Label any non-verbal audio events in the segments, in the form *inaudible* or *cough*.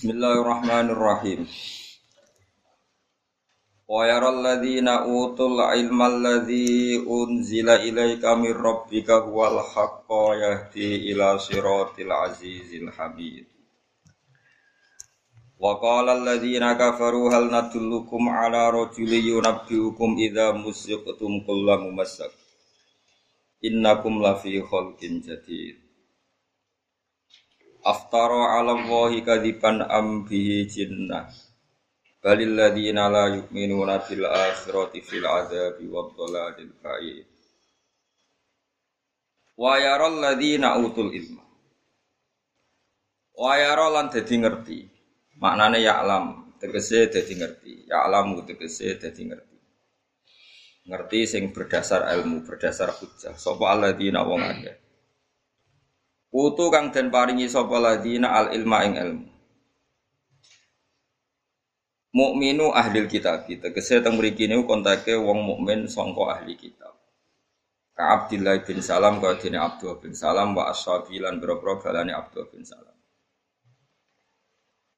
Bismillahirrahmanirrahim. Wa yaral ladzina utul ilma alladzi unzila ilaika mir rabbika huwal haqqo yahdi ila siratil azizil hamid. Wa qala alladzina kafaru hal nadullukum ala rajuli yunabbiukum idza musiqtum kullu mumassak. Innakum lafi khalqin jadid. Aftara ala Allahi kadiban am bihi jinnah Balil ladhina la yu'minuna bil akhirati fil azabi wa dhalalil ba'id Wa yaral ladhina utul ilma. Wa yaral lan dadi ngerti. Maknane ya'lam tegese dadi ngerti. Ya'lamu tegese dadi ngerti. Ngerti sing berdasar ilmu, berdasar hujjah Sopo alladzina wong akeh Utu kang den paringi sapa ladina al ilma ing ilmu. Mukminu ahli kitab tegese teng mriki niku kontake wong mukmin sangka ahli kitab. Ka Abdillah bin Salam ka dene Abdullah bin Salam wa ashabi lan boro-boro balane Abdullah bin Salam.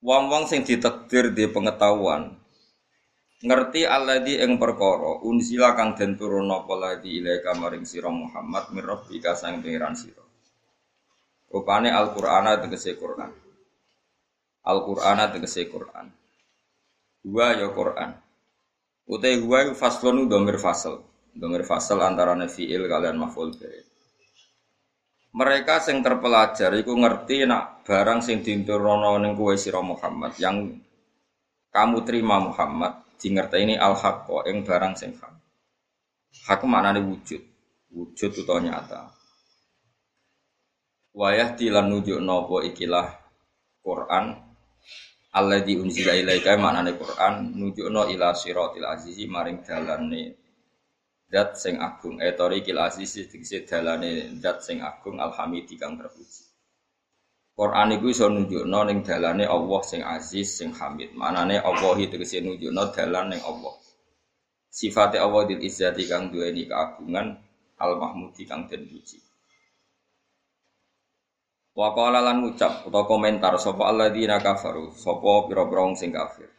Wong-wong sing ditakdir di pengetahuan ngerti alladzi ing perkara unzila kang den turun apa ladzi ilaika maring sira Muhammad rabbika sang pangeran sira. Rupane Al-Qur'an tegese Qur'an. Al-Qur'an tegese Qur'an. Dua ya Qur'an. Utai huwa faslun domir fasal. Domir fasal antara fi'il kalian maf'ul Mereka sing terpelajar iku ngerti nak barang sing dinturno ning kowe sira Muhammad yang kamu terima Muhammad di ini al-haqqo ing barang sing hak. Hak maknane wujud. Wujud utawa nyata wayah tilan nujuk nopo ikilah Quran Allah di unzila ilaika maknane Quran nujuk no ila siratil azizi maring dalane dat sing agung. Etori kil azizi dikse dalane dat sing agung alhamidi kang terpuji. Quran iku iso nunjukno ning dalane Allah sing aziz sing hamid. Manane Allah tegese nunjukno dalan ning Allah. Sifate Allah dil izzati kang duweni keagungan al mahmudi kang den puji Wa qala lan ngucap utawa komentar sapa alladzina kafaru, sapa pira-pira wong sing kafir.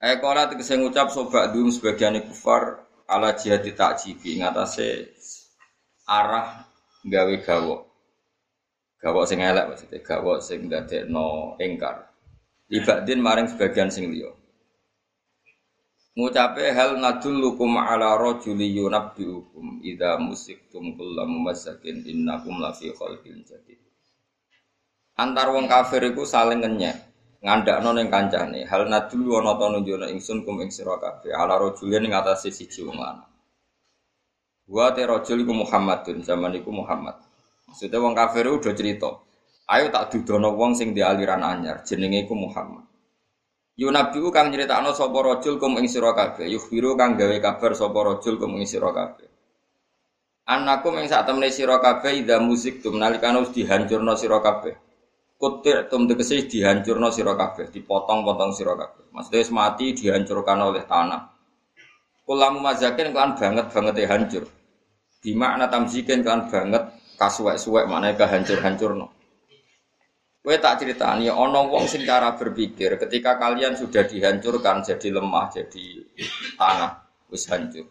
Eh qala tegese ngucap sapa dum sebagian kufar ala jihad takjibi ngatasé arah gawe gawok. Gawok sing elek maksudnya gawok sing dadekno engkar. Ibadin maring sebagian sing liya. Ngucape hal nadullukum ala rajuli yunabbiukum idza musiktum kullam mumassakin innakum lafi khalqin jadid. Antar wong kafir iku saling ngenyek, ngandakno ning kancane. Hal nadullu ana ta nunjukno ingsun kum ing sira ala rajuli ning atase siji wong lanang. Te rajul Muhammadun, zaman iku Muhammad. Maksudnya wong kafir udah cerita, ayo tak dudono wong sing di aliran anyar, jenenge iku Muhammad. Yunabiu kang nyeritakno sapa rajul kum ing sira kabeh, kang gawe kabar sapa rajul kum ing sira kabeh. Anakum ing sak temene sira kabeh musik tum nalikane wis dihancurno sira kabeh. Kutir tum tegese dihancurno sira kabeh, dipotong-potong sira kabeh. Maksudnya wis mati dihancurkan oleh tanah. Kulamu mazakin kan banget banget e hancur. Di makna tamzikin kan banget kasuwek-suwek maknanya kehancur-hancurno. Kowe tak ceritani ana wong sing cara berpikir ketika kalian sudah dihancurkan jadi lemah, jadi tanah, wis hancur.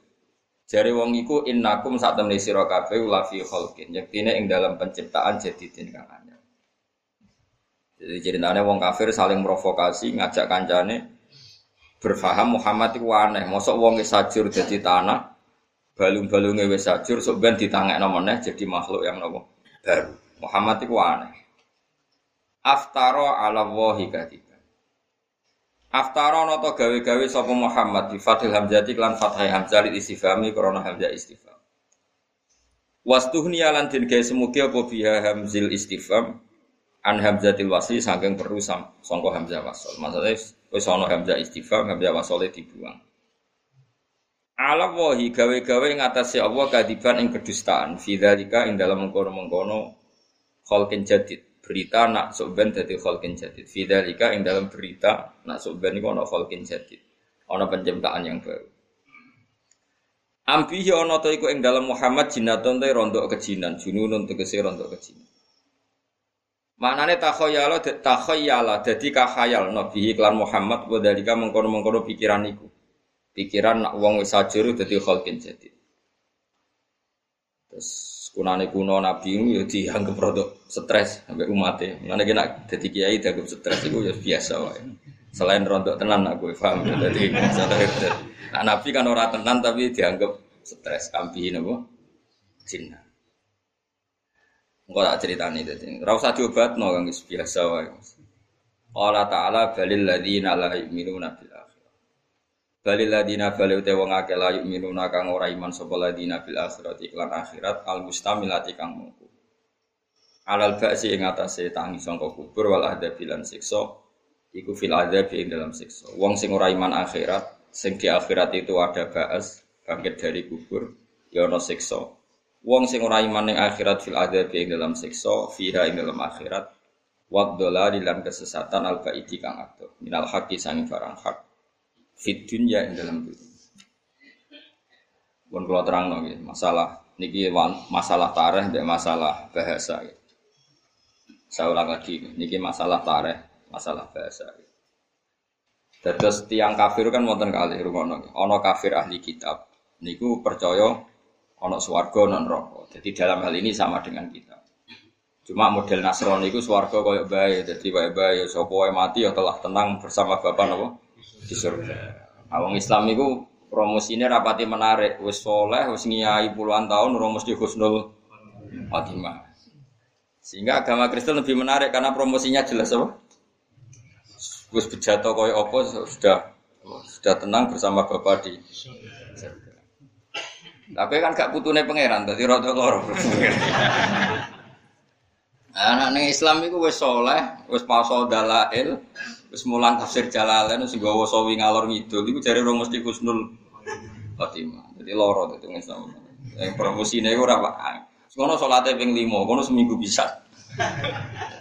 Jari wong iku innakum sak temne sira kabeh la fi khalqin. Yektine ing dalam penciptaan jadi kang anyar. Jadi ceritanya wong kafir saling provokasi ngajak kancane berfaham Muhammad itu aneh. Mosok wong sajur jadi tanah, balung-balungnya wis sajur sok ben ditangekno meneh jadi makhluk yang nopo baru. Muhammad itu aneh aftaro ala wahi kadiban. Aftaro noto gawe-gawe sapa Muhammad di Fathil Hamzati lan Fathai Hamzah li istifhami krana hamzah istifham. Wastuhni lan den gawe semugi apa biha hamzil istifham an hamzatil wasli saking perlu sangka hamzah wasol. Maksudnya wis ana hamzah istifham hamzah wasole dibuang. Ala wahi gawe-gawe ngatasi Allah kadiban ing kedustaan. Fi dzalika ing mengkono-mengkono khalqin jadid berita nak subben dari kholkin jadid. Fidalika yang dalam berita nak subben itu ono kholkin jadid. Ono penciptaan yang baru. Ambihi ono to iku ing dalam Muhammad jinatun te rondok kejinan, jununun tegese rondok kejinan. Maknane takhayyala takhayyala dadi kahayal nabi iklan Muhammad wa dalika mengkono-mengkono pikiran iku. Pikiran nak wong wis ajur dadi khalqin jadi. Terus kunane kuno nabi itu ya dianggap produk stres sampai umatnya. Mana kena jadi kiai dianggap stres itu ya biasa wae. Selain rontok tenan aku paham jadi Nah, nabi kan orang tenan tapi dianggap stres kampihin apa? Cina. Enggak tak ceritani tadi. Ora usah diobatno kang biasa wae. Allah Ta'ala balil ladzina la akhirah. Balil ladzina balil te wong akeh la yu'minuna kang ora iman sapa ladzina bil akhirat iklan akhirat al mustamilati kang mungku. Alal ba'si ing atase tangi sangka kubur wal adabi lan siksa iku fil adabi ing dalam siksa. Wong sing ora iman akhirat, sing di akhirat itu ada ba'as, bangkit dari kubur, ya ana siksa. Wong sing ora iman ning akhirat fil adzab ing dalam siksa, fiha ing dalam akhirat. Wa di dalam kesesatan al baiti kang ado. Minal haqqi sang barang hak. Fit dunya ing dalam dunya. Pun kula terangno nggih, masalah niki masalah tareh mbek masalah bahasa. Saya ulang lagi, niki masalah tareh, masalah bahasa. Terus tiang kafir kan wonten kali rumono. Ono kafir ahli kitab. Niku percaya ono swarga non rokok. Jadi dalam hal ini sama dengan kita. Cuma model Nasrani itu swarga koyo bae, jadi bae bae sapa wae mati ya telah tenang bersama Bapak nopo di surga. Awang Islam itu promosinya rapati menarik, wis soleh, wis ngiyai puluhan tahun ora mesti husnul khotimah. Sehingga agama Kristen lebih menarik karena promosinya jelas apa? Wis bejato koyo apa sudah sudah tenang bersama Bapak di tapi kan gak putune pangeran, dadi rada loro. Anak ning Islam iku wis saleh, wis paso dalail, wis mulang tafsir Jalalain sing gawa sawi ngalor ngidul iku jare ora mesti kusnul khotimah. Dadi loro dadi Islam. Yang promosine iku ora pak. Ngono salate ping 5, ngono seminggu bisa.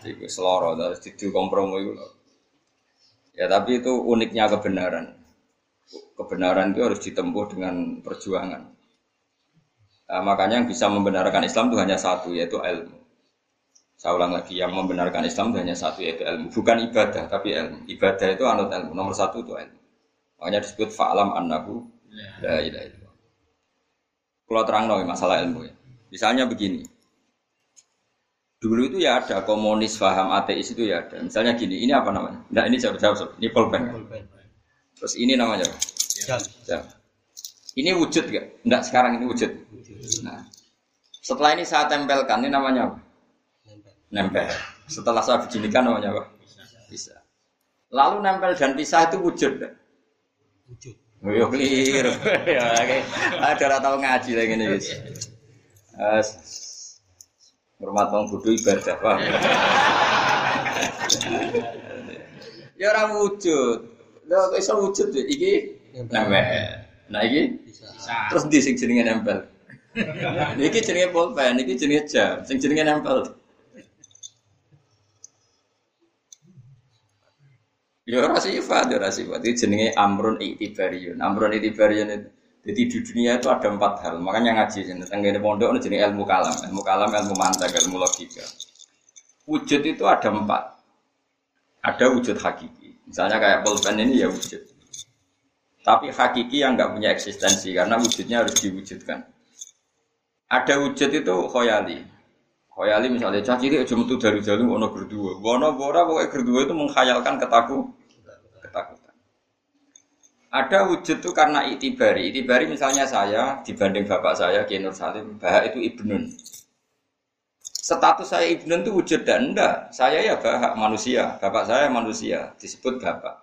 Jadi wis loro terus didu kompromi. Ya tapi itu uniknya kebenaran. Kebenaran itu harus ditempuh dengan perjuangan. Nah, makanya yang bisa membenarkan Islam itu hanya satu yaitu ilmu. Saya ulang lagi, yang membenarkan Islam hanya satu yaitu ilmu, bukan ibadah tapi ilmu. Ibadah itu anut ilmu. Nomor satu itu ilmu. Makanya disebut fa'alam annahu la ilaha illallah. Kalau terang dong masalah ilmu ya. Misalnya begini. Dulu itu ya ada komunis paham ateis itu ya ada. Misalnya gini, ini apa namanya? Nah ini jawab jawab, ini pulpen. Terus ini namanya apa? Jam. Ini wujud gak? Enggak sekarang ini wujud. Nah, setelah ini saya tempelkan, ini namanya apa? Nempel. Setelah saya beginikan namanya apa? Bisa. Lalu nempel dan pisah itu wujud? Wujud. Yo keliru. *laughs* ya, oke. Ada orang tahu ngaji lagi nih, guys. Hormat wong bodho ibadah, Pak. *laughs* ya ora wujud. Lha kok iso wujud iki nempel. Nah iki terus di sing jenenge nempel. *laughs* Niki jenenge pulpen, niki jenenge jam, sing jenenge nempel. Ya ora sifat, ya ora sifat. Iki jenenge amrun itibariun. Amrun itibariun itu jadi di dunia itu ada empat hal. Makanya ngaji sini. Tenggine pondok ini jenis ilmu kalam, ilmu kalam, ilmu mantek, ilmu logika. Wujud itu ada empat. Ada wujud hakiki. Misalnya kayak pulpen ini ya wujud. Tapi hakiki yang nggak punya eksistensi karena wujudnya harus diwujudkan. Ada wujud itu khoyali. Khoyali misalnya cah cilik aja metu dari jalur ono berdua. Wono bora pokoknya berdua itu menghayalkan ketaku ketakutan. Ada wujud itu karena itibari. Itibari misalnya saya dibanding bapak saya Ki Nur Salim, bahak itu ibnun. Status saya ibnun itu wujud dan enggak. Saya ya bahak manusia, bapak saya manusia, disebut bapak.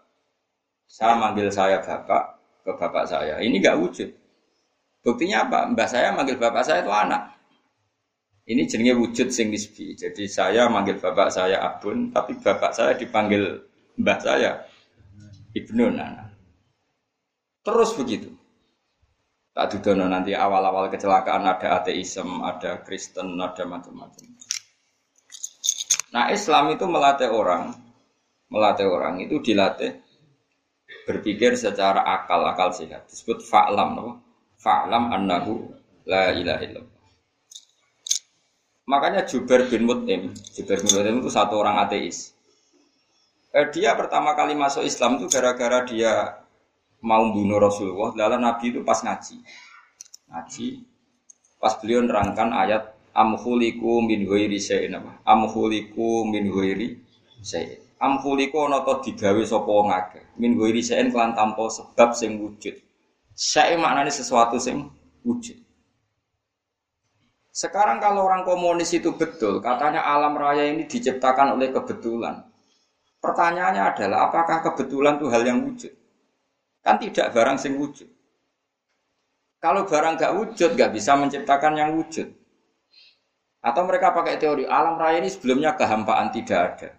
Saya manggil saya bapak ke bapak saya. Ini nggak wujud. Buktinya apa? Mbah saya manggil bapak saya itu anak. Ini jenenge wujud sing nisbi. Jadi saya manggil bapak saya abun, tapi bapak saya dipanggil mbah saya ibnu nana. Terus begitu. Tak dudono nanti awal-awal kecelakaan ada ateisme, ada Kristen, ada macam-macam. Nah Islam itu melatih orang, melatih orang itu dilatih berpikir secara akal akal sehat disebut fa'lam no? fa'lam annahu la ilaha illallah Makanya Jubair bin Mut'im, Jubair bin Mut'im itu satu orang ateis. Eh, dia pertama kali masuk Islam itu gara-gara dia mau bunuh Rasulullah. Lalu Nabi itu pas ngaji. Ngaji. Pas beliau nerangkan ayat amhuliku min ghairi syai'in apa? Amhuliku min ghairi syai'in. Amhuliku ana to digawe sapa wong akeh. Min ghairi syai'in kelan sebab sing wujud. Syai' maknanya sesuatu sing wujud. Sekarang kalau orang komunis itu betul, katanya alam raya ini diciptakan oleh kebetulan. Pertanyaannya adalah apakah kebetulan itu hal yang wujud? Kan tidak barang sing wujud. Kalau barang gak wujud, gak bisa menciptakan yang wujud. Atau mereka pakai teori alam raya ini sebelumnya kehampaan tidak ada.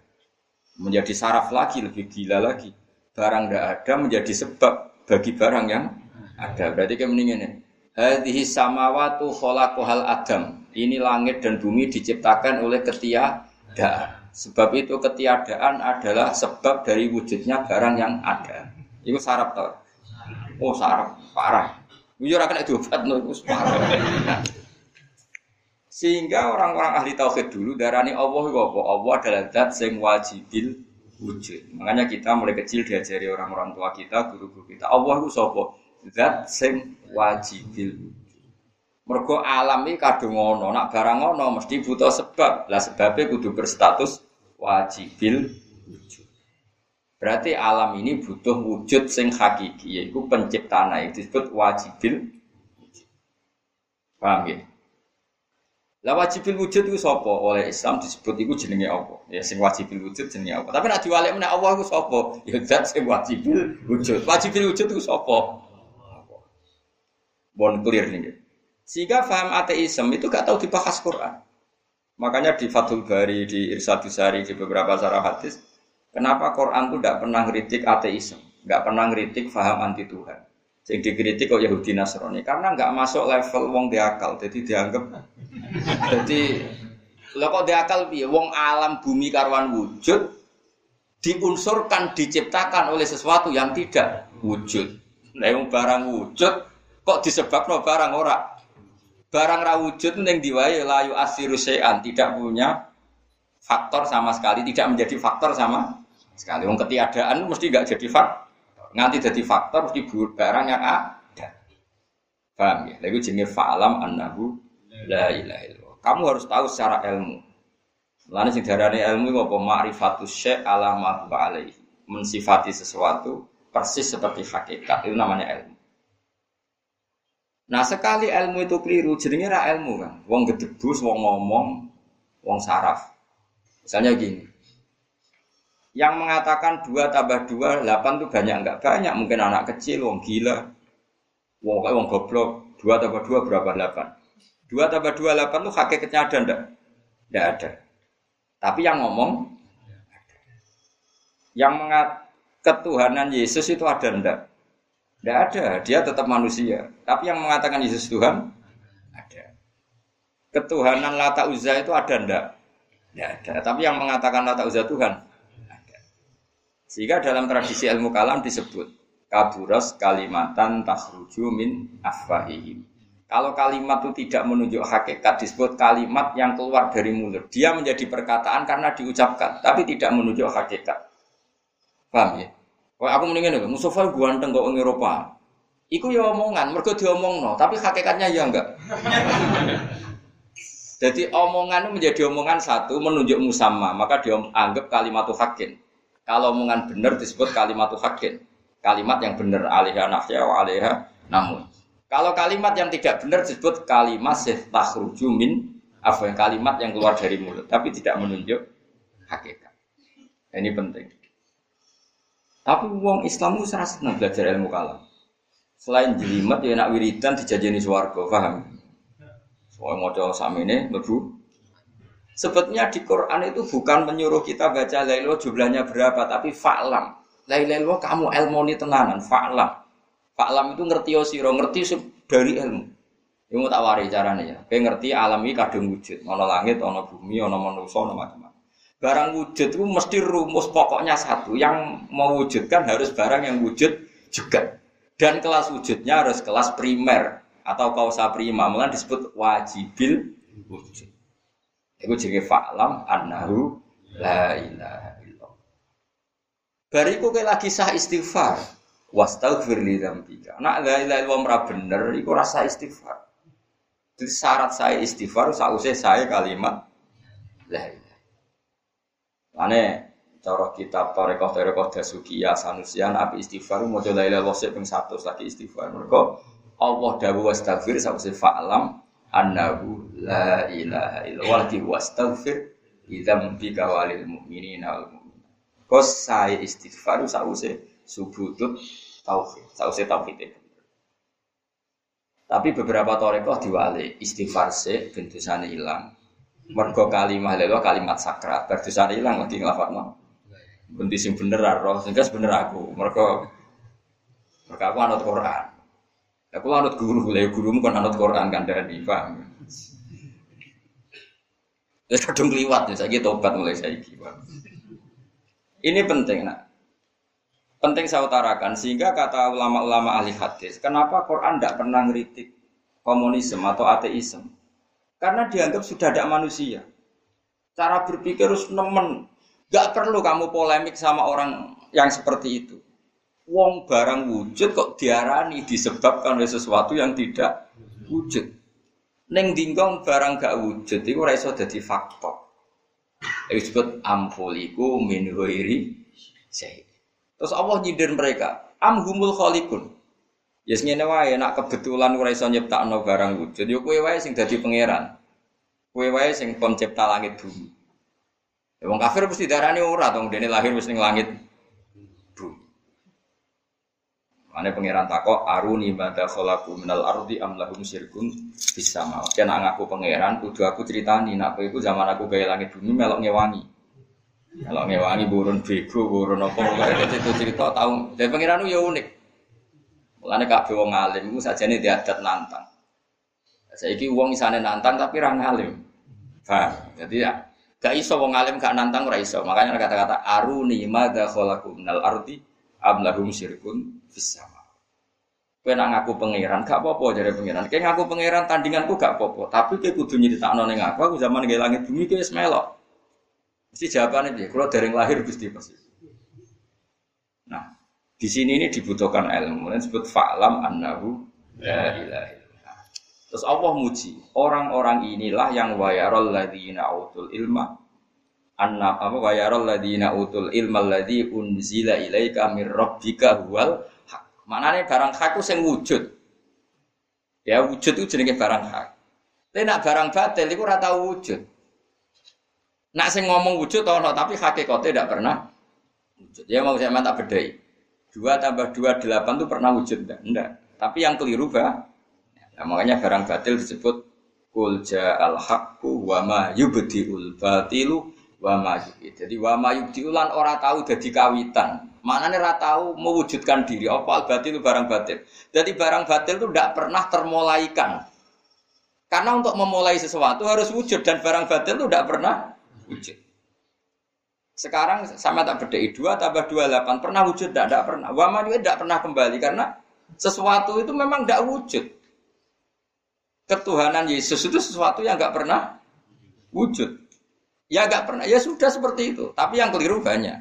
Menjadi saraf lagi, lebih gila lagi. Barang gak ada menjadi sebab bagi barang yang ada. Berarti kayak mendingan ya. Hadhihi samawatu khalaqahal adam. Ini langit dan bumi diciptakan oleh ketiadaan. Sebab itu ketiadaan adalah sebab dari wujudnya barang yang ada. Itu sarap tau. Oh sarap parah. Yo ora kena diobat no itu parah. Sehingga orang-orang ahli tauhid dulu darani Allah itu apa? Allah adalah zat sing wajibil wujud. Makanya kita mulai kecil diajari orang-orang tua kita, guru-guru kita. Allah itu sapa? Zat sing wajibil Mergo alam iki kadung ngono, nak barang ngono mesti butuh sebab. Lah sebabnya kudu berstatus wajibil wujud. Berarti alam ini butuh wujud sing hakiki, yaitu penciptaan itu disebut wajibil wujud. Paham ya? Lah wajibil wujud itu sapa? Oleh Islam disebut itu jenenge apa? Ya sing wajibil wujud jenenge apa? Tapi nek diwalik meneh Allah itu sapa? Ya zat sing wajibil wujud. Wajibil wujud itu sapa? Bon clear nih. Sehingga faham ateisme itu gak tahu dibahas Quran. Makanya di Fathul Bari, di Irsadus Sari, di beberapa sarah hadis, kenapa Quran itu tidak pernah ngeritik ateisme, nggak pernah ngeritik faham anti Tuhan. Yang dikritik kok Yahudi Nasrani karena nggak masuk level wong diakal, jadi dianggap *laughs* jadi lo kok diakal piye wong alam bumi karwan wujud diunsurkan diciptakan oleh sesuatu yang tidak wujud. Nah, yang barang wujud Kok disebabkan barang ora? Barang rawujud yang diwai layu asiru sean tidak punya faktor sama sekali, tidak menjadi faktor sama sekali. Wong ketiadaan mesti gak jadi faktor. Nganti jadi faktor mesti barang yang ada. Paham ya? Lalu jenis fa'alam annahu la ilaha illallah. Kamu harus tahu secara ilmu. Lalu sing darane ilmu apa ma'rifatus syai' ala ma alaihi. Mensifati sesuatu persis seperti hakikat. Itu namanya ilmu. Nah sekali ilmu itu keliru, jadinya ra ilmu kan. Wong gedebus, wong ngomong, wong saraf. Misalnya gini, yang mengatakan dua tambah dua delapan itu banyak enggak banyak. Mungkin anak kecil wong gila wong kayak wong goblok. Dua tambah dua berapa? Delapan. Dua tambah dua delapan tuh hakikatnya ada enggak? Enggak ada. Tapi yang ngomong yang mengat ketuhanan Yesus itu ada enggak tidak ada, dia tetap manusia. Tapi yang mengatakan Yesus Tuhan ada. Ketuhanan Lata Uzza itu ada ndak? Tidak ada. Tapi yang mengatakan Lata Uzza Tuhan ada. Sehingga dalam tradisi ilmu kalam disebut kaburas kalimatan takhruju min afwahihim. Kalau kalimat itu tidak menunjuk hakikat disebut kalimat yang keluar dari mulut. Dia menjadi perkataan karena diucapkan, tapi tidak menunjuk hakikat. Paham ya? Kau aku mendingin nih, Mustafa ganteng kok Eropa. Iku ya omongan, mereka no, tapi hakikatnya ya enggak. *laughs* Jadi omongan itu menjadi omongan satu menunjuk musamma, maka dia anggap kalimat hakin. Kalau omongan benar disebut kalimat hakin. Kalimat yang benar alihah nafya wa alihah namun. Kalau kalimat yang tidak benar disebut kalimat takhruju min apa yang kalimat yang keluar dari mulut tapi tidak menunjuk hakikat. Ini penting. Tapi wong Islam itu serasa senang belajar ilmu kalam. Selain jelimet ya nak wiridan dijajani swarga, paham? Soal modal sama ini, lebu. Sebetulnya di Quran itu bukan menyuruh kita baca lailo jumlahnya berapa, tapi fa'lam. Lailo kamu ilmu ini tenanan, fa'lam. Fa'lam itu ngerti osiro, ngerti dari ilmu. Ini tak wari caranya ya. Kayak ngerti alam ini kadung wujud. Ono langit, ono bumi, ono manusia, ono macam-macam. Barang wujud itu mesti rumus pokoknya satu. Yang mewujudkan harus barang yang wujud juga. Dan kelas wujudnya harus kelas primer atau kausa prima. Malah disebut wajibil wujud. Iku jenenge fa'lam annahu la ilaha illallah. Bariku kayak lagi sah istighfar. Wastaghfir li dzambika. Nak la ilaha illallah ora bener iku rasa istighfar. Jadi syarat saya istighfar sausé saya kalimat la ilaha. Ane cara kitab Tarekoh Tarekoh Dasukiya Sanusian api istighfar mau la ilaha illallah ping 100 lagi istighfar. Mereka Allah dawuh wastaghfir sausé fa'lam annahu la ilaha illallah di wastaghfir lidzambika walil mu'minina wal mu'minat. Kos saya istighfar sause subutut tauhid, sause tauhid itu. Tapi beberapa torekoh diwali istighfar se bentusane hilang. Mergo kalimat lelo kalimat sakral, berdosane hilang lagi nglafadzno. Bunti sing bener roh, sing bener aku. Mergo mergo aku anut Quran. Aku anut guru, lah guru kan anut Quran kan dari paham. Ya kadung liwat ya, saya tobat mulai saya Ini penting nak. Penting saya utarakan sehingga kata ulama-ulama ahli hadis, kenapa Quran tidak pernah ngeritik komunisme atau ateisme? Karena dianggap sudah ada manusia. Cara berpikir harus nemen. Gak perlu kamu polemik sama orang yang seperti itu. Wong barang wujud kok diarani disebabkan oleh sesuatu yang tidak wujud. Neng dingkong barang gak wujud itu ora iso dadi faktor. Disebut amfuliku min ghairi Terus Allah nyindir mereka, amhumul khaliqun. Ya yes, ngene wae nak kebetulan ora iso nyiptakno barang wujud, yo kowe wae sing dadi pangeran. Kowe wae sing pencipta langit bumi. Ya wong kafir mesti darani ora dong, dene lahir wis ning langit Ane pangeran takok aruni mata kholaku minal ardi am lahum syirkun bisa mau. Kena ngaku pangeran, kudu aku ceritani nak iku zaman aku gaya langit bumi melok ngewangi. Melok ngewangi burun bego, burun apa *laughs* kok cerita tahu. Dan pangeran ya unik. Mulane kabeh wong alim iku sajane diadat nantang. Saiki wong isane nantang tapi ra ngalim. Paham? Jadi ya gak iso wong alim gak nantang ora iso. Makanya kata-kata aruni madza khalaqu minal ardi am lahum syirkun bisa. Kowe nak ngaku pangeran gak apa-apa jare pangeran. Kowe ngaku pangeran tandinganku gak apa-apa, tapi kowe kudu nyeritakno ning aku, aku zaman nggih langit bumi kowe wis melok. Mesti jawabannya dia, kalau dari lahir Gusti pasti. Di sini ini dibutuhkan ilmu. Dan disebut fa'lam annahu la ilaha Terus Allah muji, orang-orang inilah yang wayarul ladina utul ilma anna apa wayarul ladina utul ilma ladzi unzila ilaika mir rabbika huwal Maknanya barang hak itu sing wujud. Ya wujud itu jenenge barang hak. Tapi nak barang batil itu rata wujud. Nak sing ngomong wujud ono tapi hakikatnya tidak pernah wujud. Ya mau saya tak bedai. Dua tambah dua delapan itu pernah wujud enggak? Enggak. Tapi yang keliru bah. Nah, makanya barang batil disebut kul al haqqu wa ma yubdiul batilu wa ma Jadi wa ma yubdiulan ora tahu jadi kawitan. Mana nih tahu mewujudkan diri. Apa batil itu barang batil. Jadi barang batil itu tidak pernah termulaikan. Karena untuk memulai sesuatu harus wujud dan barang batil itu tidak pernah wujud. Sekarang sama tak beda dua tambah dua delapan pernah wujud tidak tidak pernah. Wama juga tidak pernah kembali karena sesuatu itu memang tidak wujud. Ketuhanan Yesus itu sesuatu yang nggak pernah wujud. Ya nggak pernah. Ya sudah seperti itu. Tapi yang keliru banyak.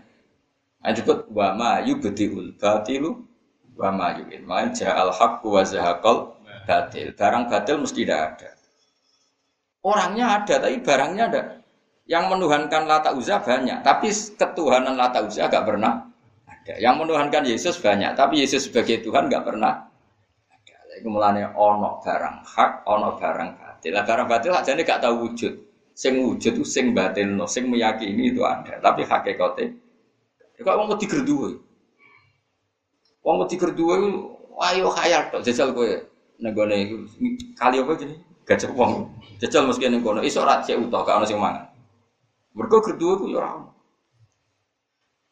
Nah, disebut wa ma yubdiul batilu wa ma yu'in. Ma ja'al haqqu wa zahaqal batil. Barang batil mesti tidak ada. Orangnya ada tapi barangnya ada. Yang menuhankan Lata Uzza banyak, tapi ketuhanan Lata Uzza gak pernah ada. Yang menuhankan Yesus banyak, tapi Yesus sebagai Tuhan gak pernah ada. Itu mulanya ono barang hak, ono barang batil. Lah barang batil aja gak tahu wujud. Sing wujud itu sing batil, no. sing meyakini itu ada, tapi hakikatnya Ya kok wedi gerduwe. Wong wedi gerduwe ayo khayal tok jajal kowe ning kali apa jenenge? Gajah wong. Jajal mesti ning kono iso ra cek utuh gak ono sing mangan. Mergo gerduwe ku ya ora ono.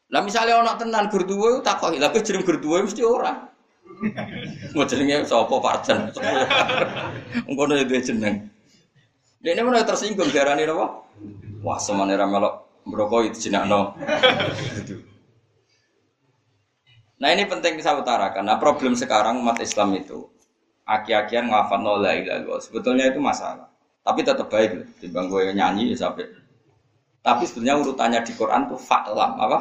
Lah ono tenan gerduwe takoki, lha kowe jeneng gerduwe mesti ora. Mau jenenge sapa parten? *laughs* Ngono ya duwe jeneng. Dene mana tersinggung darane napa? Wah, semane ra melok merokok itu jenakno. Gitu. Nah ini penting saya utarakan. Nah problem sekarang umat Islam itu aki-akian ngafat la Sebetulnya itu masalah. Tapi tetap baik, timbang gue nyanyi ya sampai. Tapi sebenarnya urutannya di Quran tuh fa'lam apa?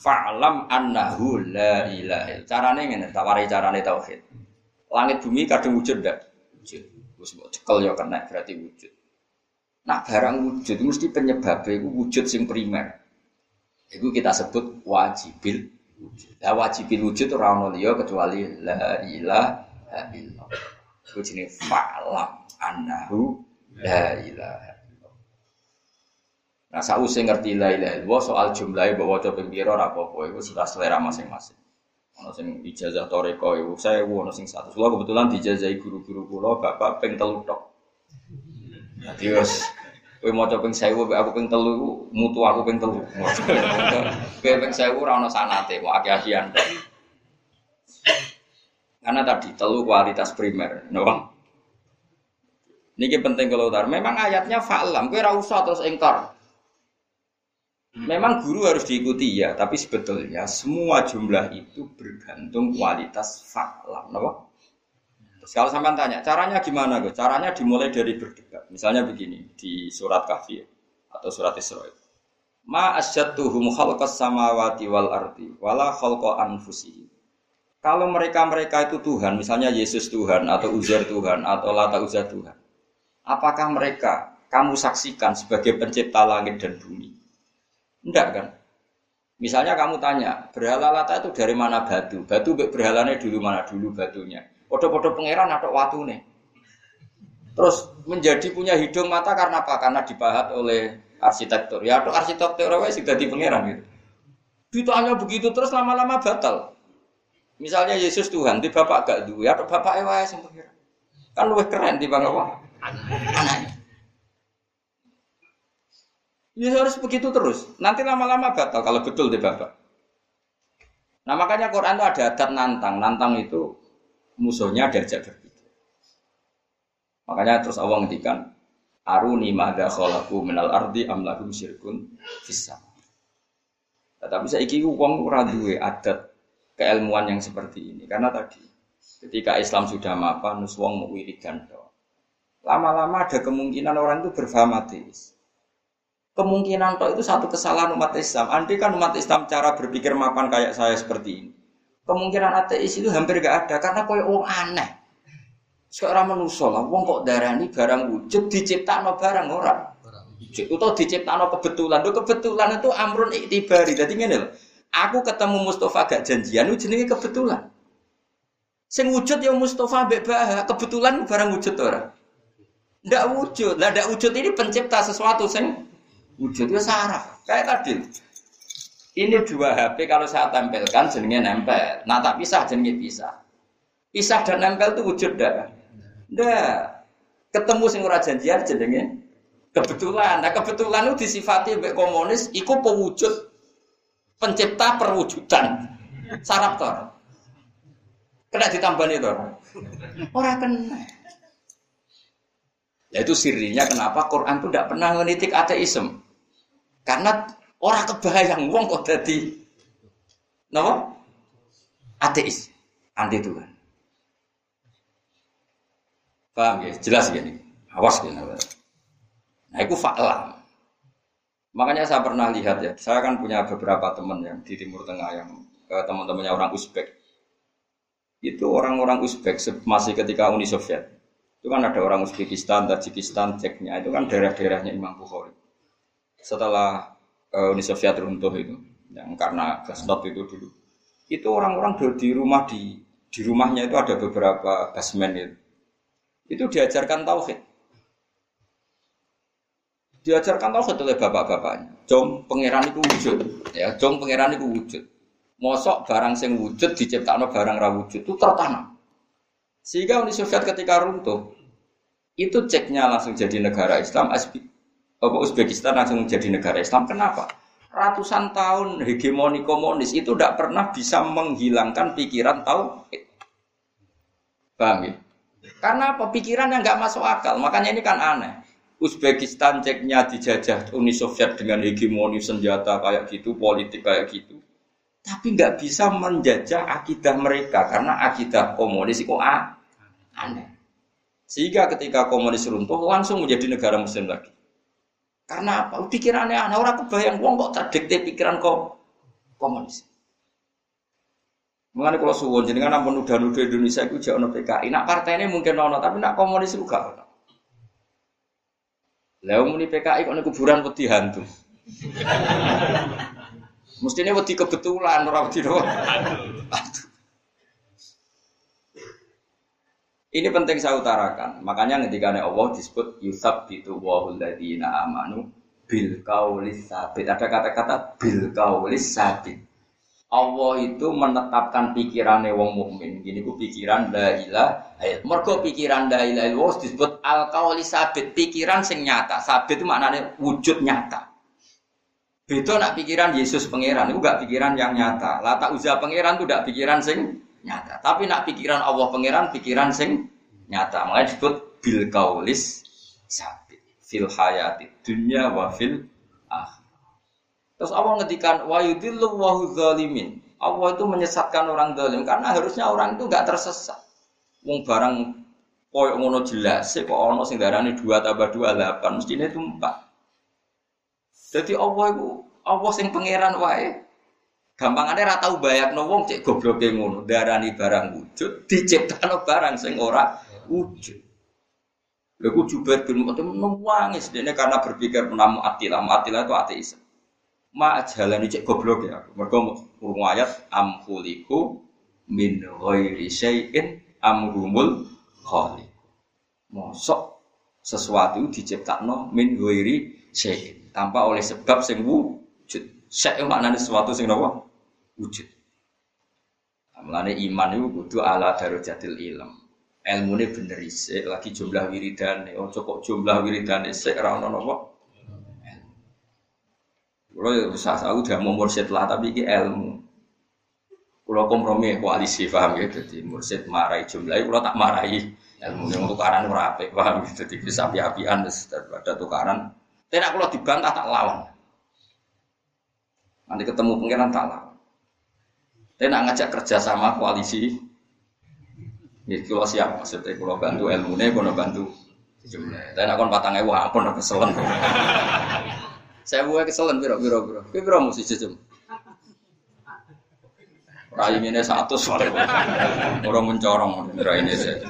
Fa'lam annahu la ilaha Carane ngene, tak warai carane tauhid. Langit bumi kadang wujud ndak? Wujud. Wis mbok cekel ya kena berarti wujud. Nah barang wujud mesti penyebabnya itu wujud sing primer. Itu kita sebut wajibil wujud. Lah wajibil wujud ora ono liya kecuali la ilaha illallah. Itu jenis fa'lam annahu La ilaha Nah, saya ngerti la ilaha illallah soal jumlahnya bahwa coba piro ora apa-apa sudah selera masing-masing. Ono sing ijazah toreko saya ono sing satu. Soalnya kebetulan dijazahi guru-guru kula bapak ping telu tok. Dadi wis kowe maca ping 1000 aku ping telu mutu aku ping telu. Kowe ping 1000 ora ono sanate, mau aki-akian. Karena tadi telu kualitas primer, no? Niki penting kalau utar. Memang ayatnya fa'lam, kowe ora terus engkar. Memang guru harus diikuti ya, tapi sebetulnya semua jumlah itu bergantung kualitas fa'lam, napa? Terus kalau sampai tanya, caranya gimana gue? Caranya dimulai dari berdebat. Misalnya begini di surat Kahfi atau surat Isra. Ma asyattuhum khalqas samawati wal ardi wala khalqa anfusihim. Kalau mereka-mereka itu Tuhan, misalnya Yesus Tuhan atau Uzair Tuhan atau Lata Uzair Tuhan. Apakah mereka kamu saksikan sebagai pencipta langit dan bumi? Enggak kan? Misalnya kamu tanya, berhala lata itu dari mana batu? Batu berhalanya dulu mana dulu batunya? Podo-podo pangeran atau watu nih? Terus menjadi punya hidung mata karena apa? Karena dipahat oleh arsitektur. Ya atau arsitektur sih jadi pangeran gitu. Ditanya begitu terus lama-lama batal. Misalnya Yesus Tuhan, di bapak gak dulu, ya atau bapak ewa yang pangeran. Kan lebih keren di bang apa? Ya harus begitu terus. Nanti lama-lama batal kalau betul deh bapak. Nah makanya Quran itu ada adat nantang. Nantang itu musuhnya diajak berpikir. Makanya terus Allah ngendikan Aruni mada kholaku minal ardi amlahum syirkun fissa. Nah, tapi saya iki uang ora duwe adat keilmuan yang seperti ini karena tadi ketika Islam sudah mapan nus wong wiridan lama-lama ada kemungkinan orang itu berfaham ateis. Kemungkinan toh itu satu kesalahan umat Islam. Andai kan umat Islam cara berpikir mapan kayak saya seperti ini. Kemungkinan ateis itu hampir gak ada karena koyo wong aneh. Seorang manusia lah, wong kok darah ini barang wujud diciptakan barang orang. Itu diciptakan kebetulan. Tuh kebetulan itu amrun iktibari. Jadi gini loh. Aku ketemu Mustafa gak janjian, itu jenenge kebetulan. Sing wujud ya Mustafa bebah, kebetulan barang wujud orang. Tidak wujud. Lah tidak wujud ini pencipta sesuatu sing wujud itu saraf. Kayak tadi. Ini dua HP kalau saya tempelkan jenenge nempel. Nah tak pisah jenenge pisah. Pisah dan nempel itu wujud dah. Ndak. Ketemu sing ora janjian jenenge kebetulan. Nah kebetulan itu disifati mbek komunis iku pewujud pencipta perwujudan. Saraf tor. Kena ditambahin itu. Orang kena. Ya itu sirinya kenapa Quran itu tidak pernah menitik ateisme. Karena orang kebayang wong kok jadi no? Ateis, anti Tuhan. Paham ya? Jelas gini. Awas gini. Nah, itu fakta. Makanya saya pernah lihat ya, saya kan punya beberapa teman yang di Timur Tengah yang eh, teman-temannya orang Uzbek. Itu orang-orang Uzbek masih ketika Uni Soviet itu kan ada orang Uzbekistan, Tajikistan, Ceknya, itu kan daerah-daerahnya Imam Bukhari. Setelah uh, Uni Soviet runtuh itu, yang karena Glasnost itu dulu, itu orang-orang di rumah di di rumahnya itu ada beberapa basement itu. Itu diajarkan tauhid. Diajarkan tauhid oleh bapak-bapaknya. Jom pangeran itu wujud, ya. Jom pangeran itu wujud. Mosok barang sing wujud diciptakan barang ra wujud itu tertanam. Sehingga Uni Soviet ketika runtuh, itu ceknya langsung jadi negara Islam, Uzbekistan langsung jadi negara Islam. Kenapa? Ratusan tahun hegemoni komunis itu tidak pernah bisa menghilangkan pikiran tahu. Paham ya? Karena apa? Pikiran yang nggak masuk akal. Makanya ini kan aneh. Uzbekistan ceknya dijajah Uni Soviet dengan hegemoni senjata kayak gitu, politik kayak gitu tapi nggak bisa menjajah akidah mereka karena akidah komunis itu aneh. Sehingga ketika komunis runtuh langsung menjadi negara muslim lagi. Karena apa? Pikirannya anak orang kebayang wong kok terdikte pikiran kok komunis. Mengenai kalau suwon jenengan ampun nudah-nudah Indonesia itu jauh PKI. Nak partai ini mungkin nono, tapi nak komunis ono. Lalu muni PKI kok kuburan peti hantu. *laughs* Mestinya wedi kebetulan orang wedi doang. Ini penting saya utarakan. Makanya ketika Allah disebut Yusuf itu wahul ladina amanu bil kaulis sabit. Ada kata-kata bil kaulis sabit. Allah itu menetapkan pikirannya wong mukmin. Gini ku pikiran la ilah. Mergo pikiran la ilah Allah disebut al kaulis sabit. Pikiran sing nyata. Sabit itu maknanya wujud nyata. Beda nak pikiran Yesus pangeran. Itu gak pikiran yang nyata. Lata uza pangeran itu gak pikiran sing nyata. Tapi nak pikiran Allah pangeran pikiran sing nyata. Makanya disebut bil kaulis sabit fil hayati dunya wa fil akhir. Terus Allah ngedikan wa yudillu wa zalimin. Allah itu menyesatkan orang zalim karena harusnya orang itu nggak tersesat. Wong barang koyo ngono jelas kok ono sing darani 2 tambah 2 8 mestine itu 4. Jadi Allah itu Allah sing pangeran wae Gampangane ra tau bayakno wong cek gobloke ngono, darani barang wujud, diciptakno barang sing ora wujud. Lha ku Jubair bin Mut'im nangis dene karena berpikir menamu atilah, atilah itu ateis. Ma jalan cek goblok ya. Mergo urung ayat am khuliqu min ghairi syai'in am humul khaliq. Mosok sesuatu diciptakno min ghairi syai'in tanpa oleh sebab sing wujud. Syai' maknane sesuatu sing napa? Wujud. Mulane iman itu kudu ala darajatil ilm. Ilmu ini bener isik, lagi jumlah wiridan, oh kok jumlah wiridan isik, ora ono napa? Kalau ya usah tahu udah mau mursyid lah, tapi ini ilmu. Kalau kompromi koalisi paham ya, jadi mursyid marahi jumlah, kalau tak marahi ilmu yang tukaran ora apik, paham ya, jadi bisa api-apian daripada tukaran. Tidak kalau dibantah tak lawan. Nanti ketemu pengiran tak lawan. Tapi nak ngajak kerja sama koalisi, ya kalau siap maksudnya kalau bantu ilmu nih, kalau bantu jumlah. Tapi nak kon patang ewu, aku nak. Saya buat keselen biro biro biro, biro biro mesti jujur. Rai ini satu soalnya, orang mencorong rai ini saya.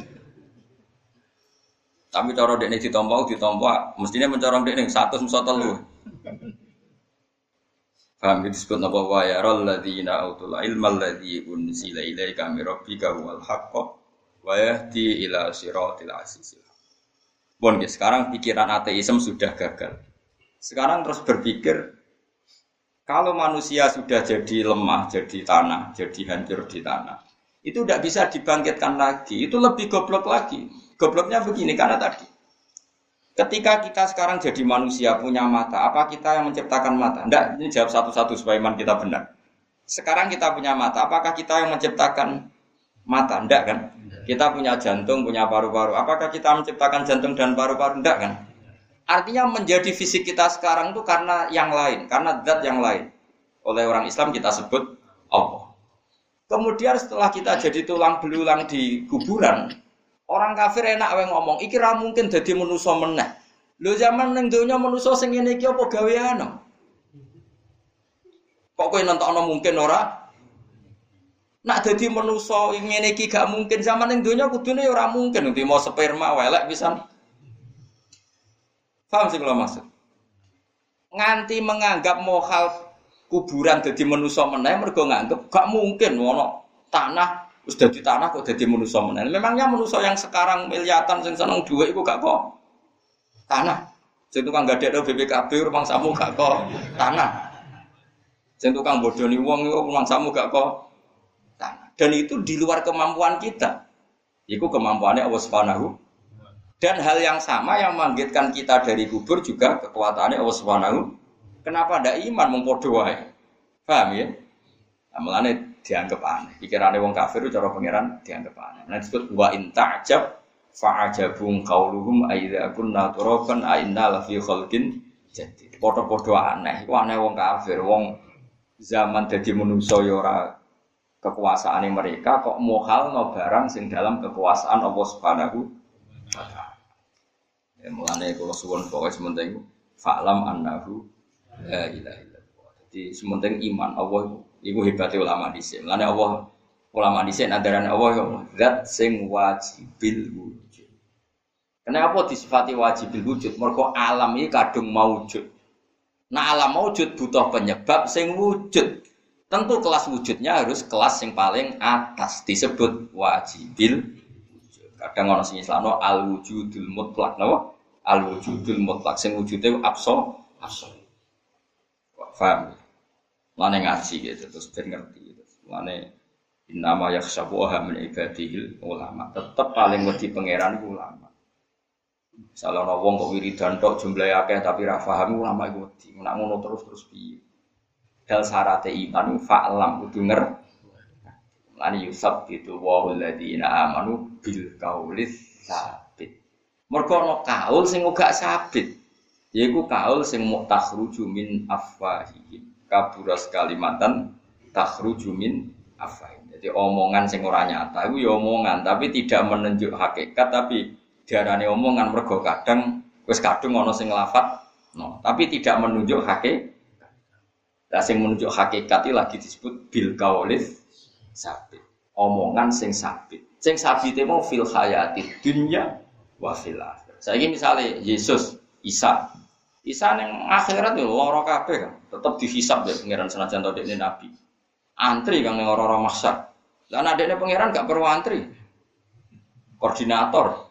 Tapi cara dekne ditompo ditompo mestinya mencorong dekne satu musa telu. Paham itu disebut apa wa yaral ladzina utul ilma alladzi unzila ilaika min rabbika huwal haqq wa yahdi ila siratil azizil. Bon, sekarang pikiran ateisme sudah gagal. Sekarang terus berpikir kalau manusia sudah jadi lemah, jadi tanah, jadi hancur di tanah, itu tidak bisa dibangkitkan lagi. Itu lebih goblok lagi. Gobloknya begini karena tadi Ketika kita sekarang jadi manusia punya mata, apa kita yang menciptakan mata? Tidak, ini jawab satu-satu supaya iman kita benar. Sekarang kita punya mata, apakah kita yang menciptakan mata? Tidak kan? Kita punya jantung, punya paru-paru. Apakah kita menciptakan jantung dan paru-paru? Tidak kan? Artinya menjadi fisik kita sekarang itu karena yang lain, karena zat yang lain. Oleh orang Islam kita sebut Allah. Kemudian setelah kita jadi tulang belulang di kuburan, Orang kafir enak wae ngomong, iki ra mungkin dadi manusa meneh. Lho zaman ning donya manusa sing ngene iki apa gaweane? Kok kowe nentokno mungkin ora? Nak dadi manusa ngene iki gak mungkin zaman ning donya kudune ya ora mungkin nanti mau sperma welek pisan. Paham sih kalau maksud? Nganti menganggap mohal kuburan jadi manusa meneh mergo nganggep gak mungkin ono tanah Terus jadi tanah kok jadi manusia menel. Memangnya manusia yang sekarang miliatan sing seneng dua itu gak kok tanah. Sing tukang gak ada BPKB rumah samu gak kok tanah. Sing tukang bodoni wong itu rumah samu gak kok tanah. Dan itu di luar kemampuan kita. Itu kemampuannya Allah Subhanahu dan hal yang sama yang manggitkan kita dari kubur juga kekuatannya Allah Subhanahu. Kenapa ada iman mempodoai? Paham ya? Nah, dianggap aneh. Pikirannya wong kafir itu cara pangeran dianggap aneh. Nah disebut wa in ta'jab fa'ajabum qauluhum aidza kunna turaban a inna la fi khalqin jadi Padha-padha aneh. Iku aneh wong kafir, wong zaman dadi manusa ya ora kekuasaan mereka kok mohal no barang sing dalam kekuasaan Allah Subhanahu Ya mulane kula suwun pokoke sementing fa'lam annahu la ilaha. Jadi sementing iman Allah iku hebatnya ulama dhisik. Mulane Allah ulama dhisik nadaran Allah ya zat sing wajibil wujud. Kenapa disifati wajibil wujud? Mergo alam ini kadung maujud. Nah alam maujud butuh penyebab sing wujud. Tentu kelas wujudnya harus kelas yang paling atas disebut wajibil Kadang orang sing Islam al wujudul mutlak no al wujudul mutlak sing wujudnya abso abso. Faham? Mana ngaji gitu terus ben ngerti gitu. Mana nama yakhsyabuha min ibadihil ulama. Tetap paling wedi pangeran ulama. Salah ana wong kok wiridan tok jumlahe akeh tapi ra ulama iku wedi. Nek ngono terus terus piye? Dal syarate iman fa'lam kudu ngerti Lani Yusuf itu wahul ladina amanu bil kaulis sabit. Mereka kaul sing uga sabit. Yaiku kaul sing mau takhruju min afwahihim. Kaburas kalimatan takhruju min afwahihim. Jadi omongan sing ora nyata itu ya omongan tapi tidak menunjuk hakikat tapi diarani omongan mergo kadang wis kadung ana sing lafat no, tapi tidak menunjuk hakikat. Lah sing menunjuk hakikat itu lagi disebut bil kaulis sabit. Omongan sing sabit. Sing sabit itu mau fil hayati dunia wa fil Saya ini misalnya Yesus, Isa, Isa yang akhirat itu loro kabeh kan, tetap dihisap deh pangeran senajan tau ini nabi. Antri kan yang orang-orang maksa. Dan adiknya pangeran gak perlu antri. Koordinator.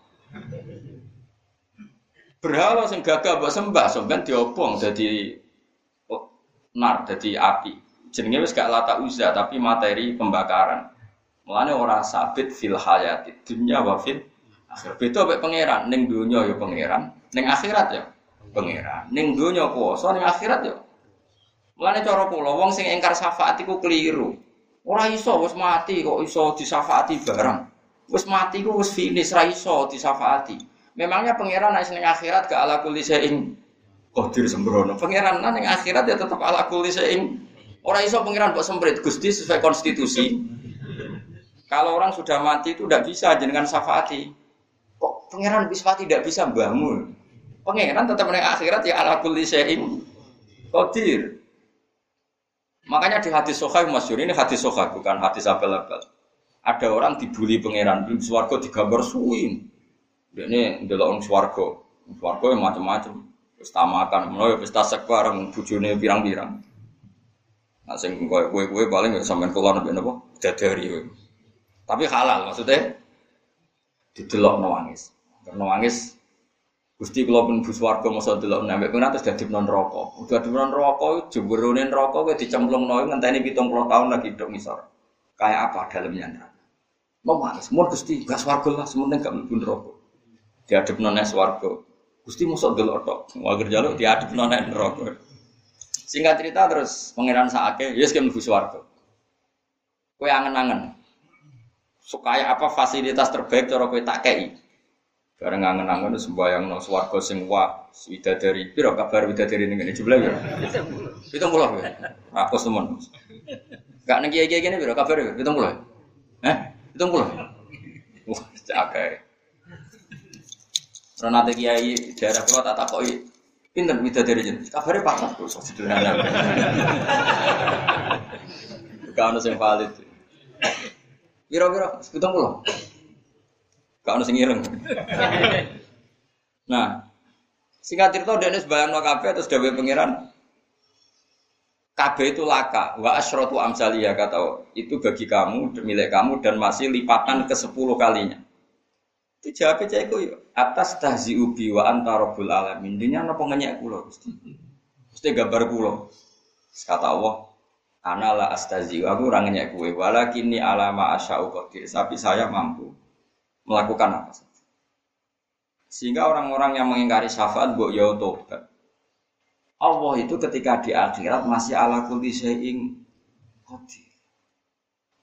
Berhala sing gagah mbok sembah sampean diobong jadi oh, nar jadi api jenenge wis gak lata uza tapi materi pembakaran. Mulane ora sabit fil hayati dunya wa fil akhir. Beda pangeran ning dunya ya pangeran, ning akhirat ya pangeran. Ning dunya kuwasa, ning akhirat ya. Mulane cara kula wong sing ingkar syafaat iku keliru. Ora iso wis mati kok iso disafaati barang. Wis mati ku wis finish ra iso disafaati. Memangnya pangeran nek ning akhirat gak ala kulli saing qadir sembrono. Pangeran ning akhirat ya tetap ala kulli saing Orang iso pengiran buat semprit Gusti sesuai konstitusi. Kalau orang sudah mati itu tidak bisa jenengan syafaati. Kok pangeran bisa tidak bisa bangun? Pangeran tetap menaik akhirat ya ala kulli syai'in qadir. Makanya di hadis sokhah masyur ini hadis sokhah bukan hadis abal-abal. Ada orang dibully pangeran di swargo digambar suwin. Ini adalah orang swargo. Swargo yang macam-macam. Pesta makan, pesta sek bareng, bujune pirang-pirang. Nah, sing kue-kue paling ya sampean kula nabi napa? Dadari kowe. Tapi halal maksudnya didelok nangis. Nangis Gusti kula pun bus warga masa delok nambah kena terus dadi non rokok. Udah di non rokok jemberune rokok kowe dicemplungno ngenteni 70 tahun lagi dok ngisor. Kayak apa dalamnya Mau nangis, mau Gusti gas warga lah sementing gak mlebu rokok. Diadep non warga. Gusti mosok delok tok. Wager jaluk diadep non rokok. Singkat cerita terus pangeran Saake, yes kan mlebu swarga. Kowe angen-angen. Supaya apa fasilitas terbaik cara kowe tak kei. Bareng angen-angen sembayang no swarga sing wah widadari. Piro kabar widadari ning ngene jebule ya? 70 ya. Aku temen. Gak ning kiai-kiai gini piro kabar ya? 70. Eh? 70. Wah, cakep. Renate kiai daerah kula tak takoki Pinter dari jenis. Kabarnya patah tuh, so sederhana. Ada yang valid. Kira-kira sekitar pulau. Gak yang ireng. Nah, singkat cerita Dennis bayang no kafe terus dewi pangeran. Kabe itu laka, wa asrotu amsalia kata itu bagi kamu, milik kamu dan masih lipatan ke sepuluh kalinya. Itu jawabnya cek yo atas tahzi ubi wa antarobul alamin. Dinya apa ngenyek kulo Gusti. Gusti gambar kulo. Kata Allah, Anala astazi aku orang ngenyek kue walakini alama asya'u qadir tapi saya mampu melakukan apa saja sehingga orang-orang yang mengingkari syafaat mbok ya tobat Allah itu ketika di akhirat masih ala kulli syai'in qadir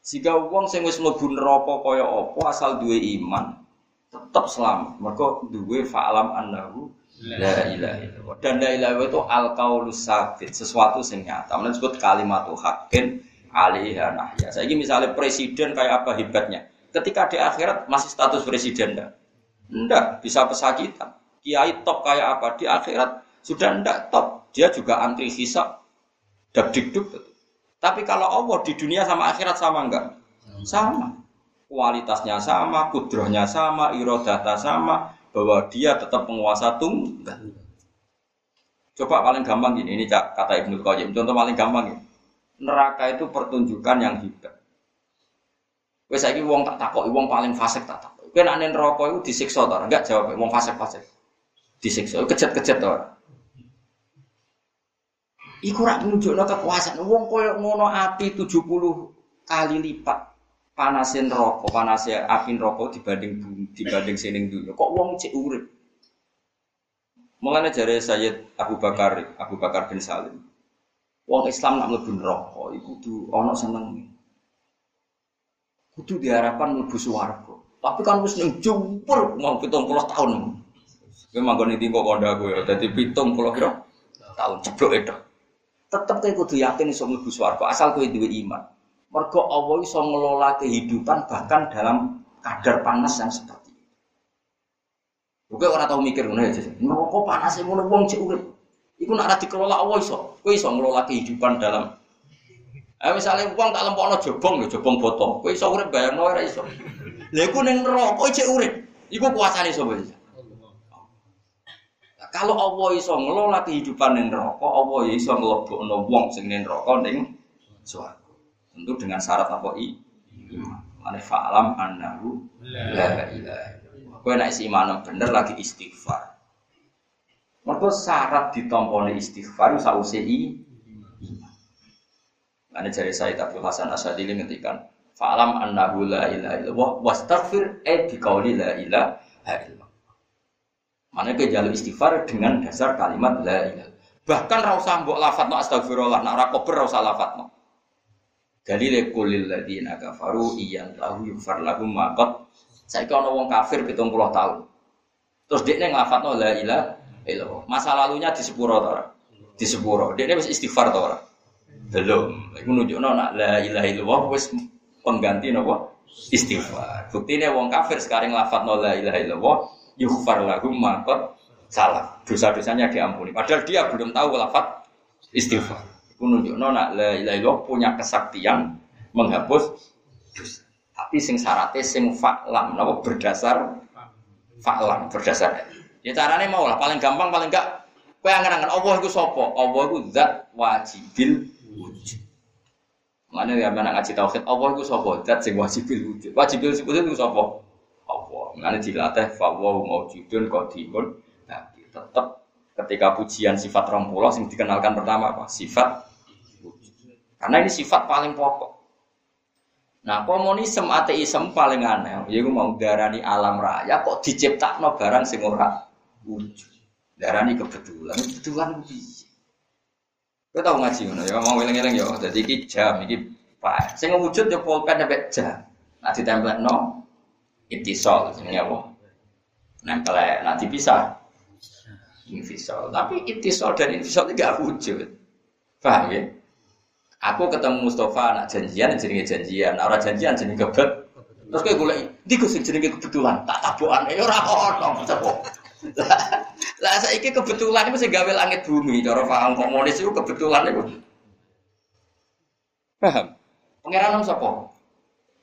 sehingga wong sing wis mlebu neraka kaya apa asal duwe iman tetap selamat. Mereka duwe fa'alam annahu la ilaha. Dan la ilaha itu al qaulus sabit, sesuatu sing nyata. Mana disebut kalimat haqqin alaiha nahya. Saya misalnya presiden kayak apa hebatnya. Ketika di akhirat masih status presiden dah. Ndak bisa pesakitan. Kiai top kayak apa di akhirat sudah ndak top. Dia juga antri hisap. Dak dikduk. Tapi kalau Allah di dunia sama akhirat sama enggak? Sama. Kualitasnya sama, kudrohnya sama, irodata sama, bahwa dia tetap penguasa tunggal. Coba paling gampang gini, ini kata Ibnu Qayyim. Contoh paling gampang ini. Neraka itu pertunjukan yang hebat. Wes saiki wong tak takok, wong paling fasik tak takok. Kowe nek neraka iku disiksa ta? Enggak jawab, wong fasik-fasik. Disiksa, kejet-kejet ta Iku rak nunjukno kekuasaan. Wong koyo ngono api 70 kali lipat panasin rokok, panasnya api rokok dibanding dibanding sining dulu. Kok wong cek urip? Mulane jare Sayyid Abu Bakar, Abu Bakar bin Salim. Wong Islam nak mlebu neraka iku kudu ana seneng. Kudu diharapkan mlebu swarga. Tapi kan wis ning jumpur mau 70 tahun. Kowe manggon iki kok kandha kowe dadi 70 pira tahun ceblok itu. Tetep kowe kudu yakin iso mlebu swarga asal kowe duwe iman. Mergo Allah iso ngelola kehidupan bahkan dalam kadar panas yang seperti Bukan orang tahu mikir ngono aja. Neraka panas ngono wong cek urip. Iku nak dikelola Allah iso. Kowe iso ngelola kehidupan dalam Eh misalnya uang tak lempokno jobong lho, jobong botol. Kowe iso urip bayangno ora iso. Iku ning neraka cek urip. Iku kuasane sapa iki? Kalau Allah iso ngelola kehidupan ning neraka, Allah ya iso nglebokno wong sing ning neraka ning swarga. Tentu dengan syarat apa i? Iman. Mane fa'lam annahu la ilaha Kowe nek iman bener lagi istighfar. Mergo syarat ditompone istighfar sause i iman. Ane jari saya Abdul Hasan Asadili ngendikan, "Fa'lam annahu la ilaha illallah wastaghfir e bi qauli la ilaha illallah." Mana ke jalur istighfar dengan dasar kalimat la ilaha. Bahkan ra usah mbok lafadzno astagfirullah, nek ora kober ra usah lafadzno. Dalile kulil ladina kafaru iyan lahu yufar lahum maqat saya kalau wong kafir pitung puluh tahun. Terus dia ngelafat la ilah illallah. Masa lalunya di sepuro tora, di sepuro. Dia masih istighfar tora. Belum. Iku nunjukno nak la ilaha illallah wis pengganti nopo istighfar. Buktinya wong kafir sekarang lafat la ilaha illallah yughfar lahum maqad salah. Dosa-dosanya diampuni. Padahal dia belum tahu lafat istighfar. Iku nunjukno nak la ilaha illallah punya kesaktian menghapus dosa. Tapi sing syaratnya sing faklam, napa berdasar faklam, berdasar. Ya caranya mau lah, paling gampang paling enggak kowe angen-angen Allah iku sapa? Allah iku zat wajibil. Mana ya mana ngaji tauhid Allah iku sapa? Zat sing wajibil wujud. Wajibil wujud iku sapa? Allah. Mana dilatih fa wa maujudun qadimun. Tapi tetap ketika pujian sifat rompulah yang dikenalkan pertama apa? Sifat wujud. Karena ini sifat paling pokok. Nah, komunisme ateisme paling aneh. Ya gue mau darani alam raya kok diciptakno barang sing ora wujud. Darani kebetulan, kebetulan piye? Kau tahu ngaji ngono ya, mau eling-eling ya. Dadi iki jam iki Pak. Sing wujud ya pulpen sampai jam. Nah ditempelno itisol jenenge apa? Nempel nanti bisa infisol. Tapi itisol dan itu gak wujud. Paham ya? Aku ketemu Mustafa anak janjian jenenge janjian, orang janjian jenenge kebet. Terus kayak gue di gue jenenge kebetulan, tak tabuan, ya ora ono, Lah saiki kebetulan itu gawe langit bumi, cara paham komunis itu kebetulan itu. Paham? Pangeran nom sapa?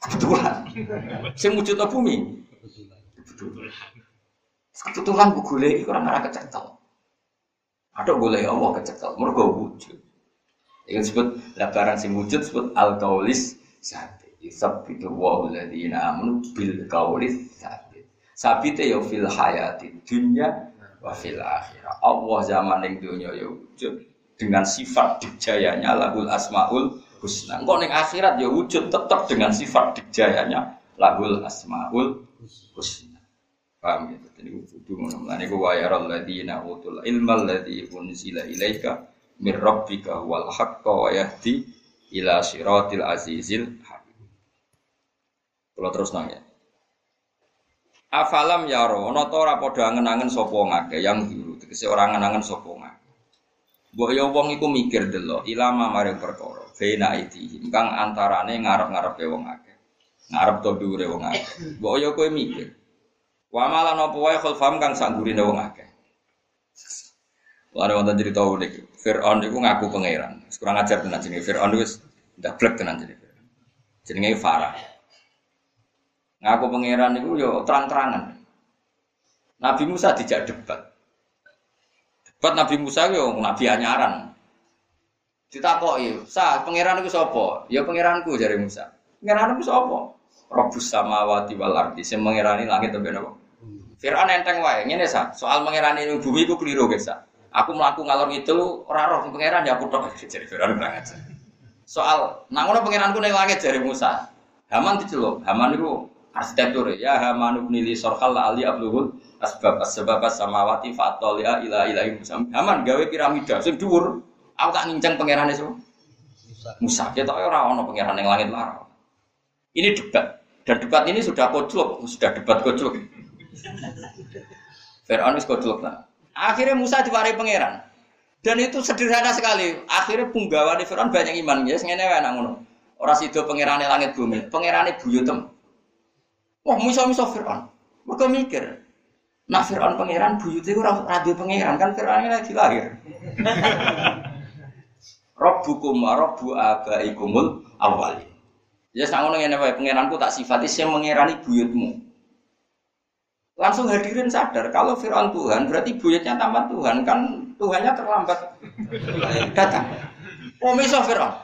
Kebetulan. Sing wujudna bumi. Kebetulan. Kebetulan gue golek iku ora kecekel. Ada golek Allah kecekel, mergo wujud. Itu disebut labaran sing wujud disebut al kaulis sabit. itu wa alladziina amanu bil kaulis sabit. Sabit ya fil hayati dunya wa fil akhirah. Allah zaman yang dunia ya wujud dengan sifat dijayanya lahul asmaul husna. Engkau ning akhirat ya wujud tetap dengan sifat dijayanya lahul asmaul husna. Paham ya? Jadi kudu ngono. Lan iku wa yaral ladzina utul ilma alladzi unzila ilaika mir rabbika wal haqqa wa yahdi ila siratil azizil hakim. Kalau terus nanya. Afalam yaro ana ta ora padha angen-angen sapa ngake yang dulu tegese ora angen-angen sapa ngake. Mbok ya wong iku mikir delok ilama maring perkara bena itihim kang antarane ngarep-ngarepe wong akeh. Ngarep to dhuwure wong akeh. Mbok ya kowe mikir Wa malan apa wae khulfam kang sak gurine wong akeh. Lalu wonten cerita unik. Fir'aun itu ngaku pangeran. Kurang ajar tenan jenenge Fir'aun itu ndablek tenan jenenge. Jenenge Farah. Ngaku pangeran itu yo terang-terangan. Nabi Musa dijak debat. Debat Nabi Musa yo nabi anyaran. Ditakoki, "Sa, pangeran iku sapa?" "Ya pangeranku," jare Musa. "Pangeran iku sapa?" Robus samawati wal ardi, sing mengerani langit sampe napa? Fir'aun enteng wae, ngene sa, soal mengerani bumi iku keliru guys. Aku melaku ngalor ngidul ora roh pangeran ya aku tok *laughs* jadi Firaun aja. Soal nang ngono pangeranku ning langit jare Musa. Haman diceluk, Haman itu arsitektur ya Haman ibn li sarhal ali abluhul asbab asbab samawati fatolia ila ilahi Musa. Haman gawe piramida sing dhuwur. Aku tak nginceng pangeran itu. Musa. Kita ora ono pangeran ning langit lara. Ini debat dan debat ini sudah koclok, sudah debat koclok. Fir'aun wis koclok lah. Akhirnya Musa diwarai pangeran. Dan itu sederhana sekali. Akhirnya punggawa di Fir'aun banyak iman. Ya, ngene wae anak ngono. Ora sida pangerane langit bumi, pangerane buyutem. Wah, Musa-Musa Fir'aun. Mereka mikir, Nah Fir'aun pangeran buyut itu radio pangeran kan Fir'aun lagi lahir. *laughs* Rabbukum wa rabbu abaikumul awali. Ya sangono ngene wae pangeranku tak sifati sing mengerani buyutmu. Langsung hadirin sadar kalau Fir'aun Tuhan berarti buyutnya tamat Tuhan kan Tuhannya terlambat *laughs* datang. Oh miso Fir'aun.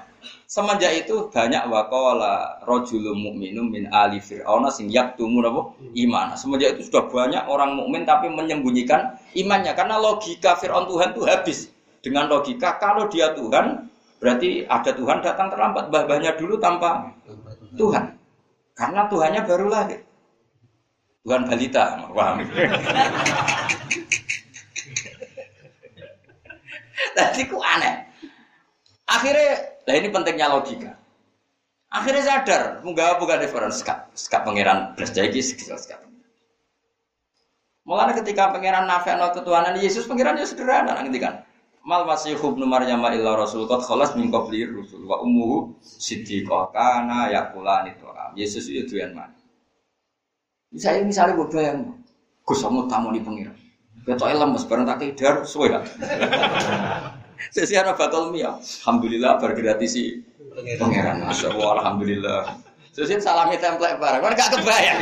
Semenjak itu banyak wakola rojulum mukminum min ali Fir'aun sing yaktumu apa iman. Semenjak itu sudah banyak orang mukmin tapi menyembunyikan imannya karena logika Fir'aun Tuhan itu habis. Dengan logika kalau dia Tuhan berarti ada Tuhan datang terlambat. Bahnya dulu tanpa Tuhan. Karena Tuhannya baru lahir. Tuhan balita, paham? *laughs* Tadi ku aneh. Akhirnya, nah ini pentingnya logika. Akhirnya sadar, munggah bukan difference sekap, sekap pangeran belas jadi sekap. Mulanya ketika pangeran nafekno ketuhanan Yesus pangeran ya sederhana nanti kan. Mal masih ibnu Maryam illa rasul qad khalas min qabli rusul wa ummuhu siddiqah kana yakulani tu'am. Yesus itu tuan mana? Misalnya misalnya gue bayang, gue sama tamu di pengiran. Kecuali lemes bareng tak kidar, suwe lah. Sesi anak bakal mia. Alhamdulillah bergratis si pangeran. Masya Allah, alhamdulillah. Sesi salami template bareng, kan gak kebayang.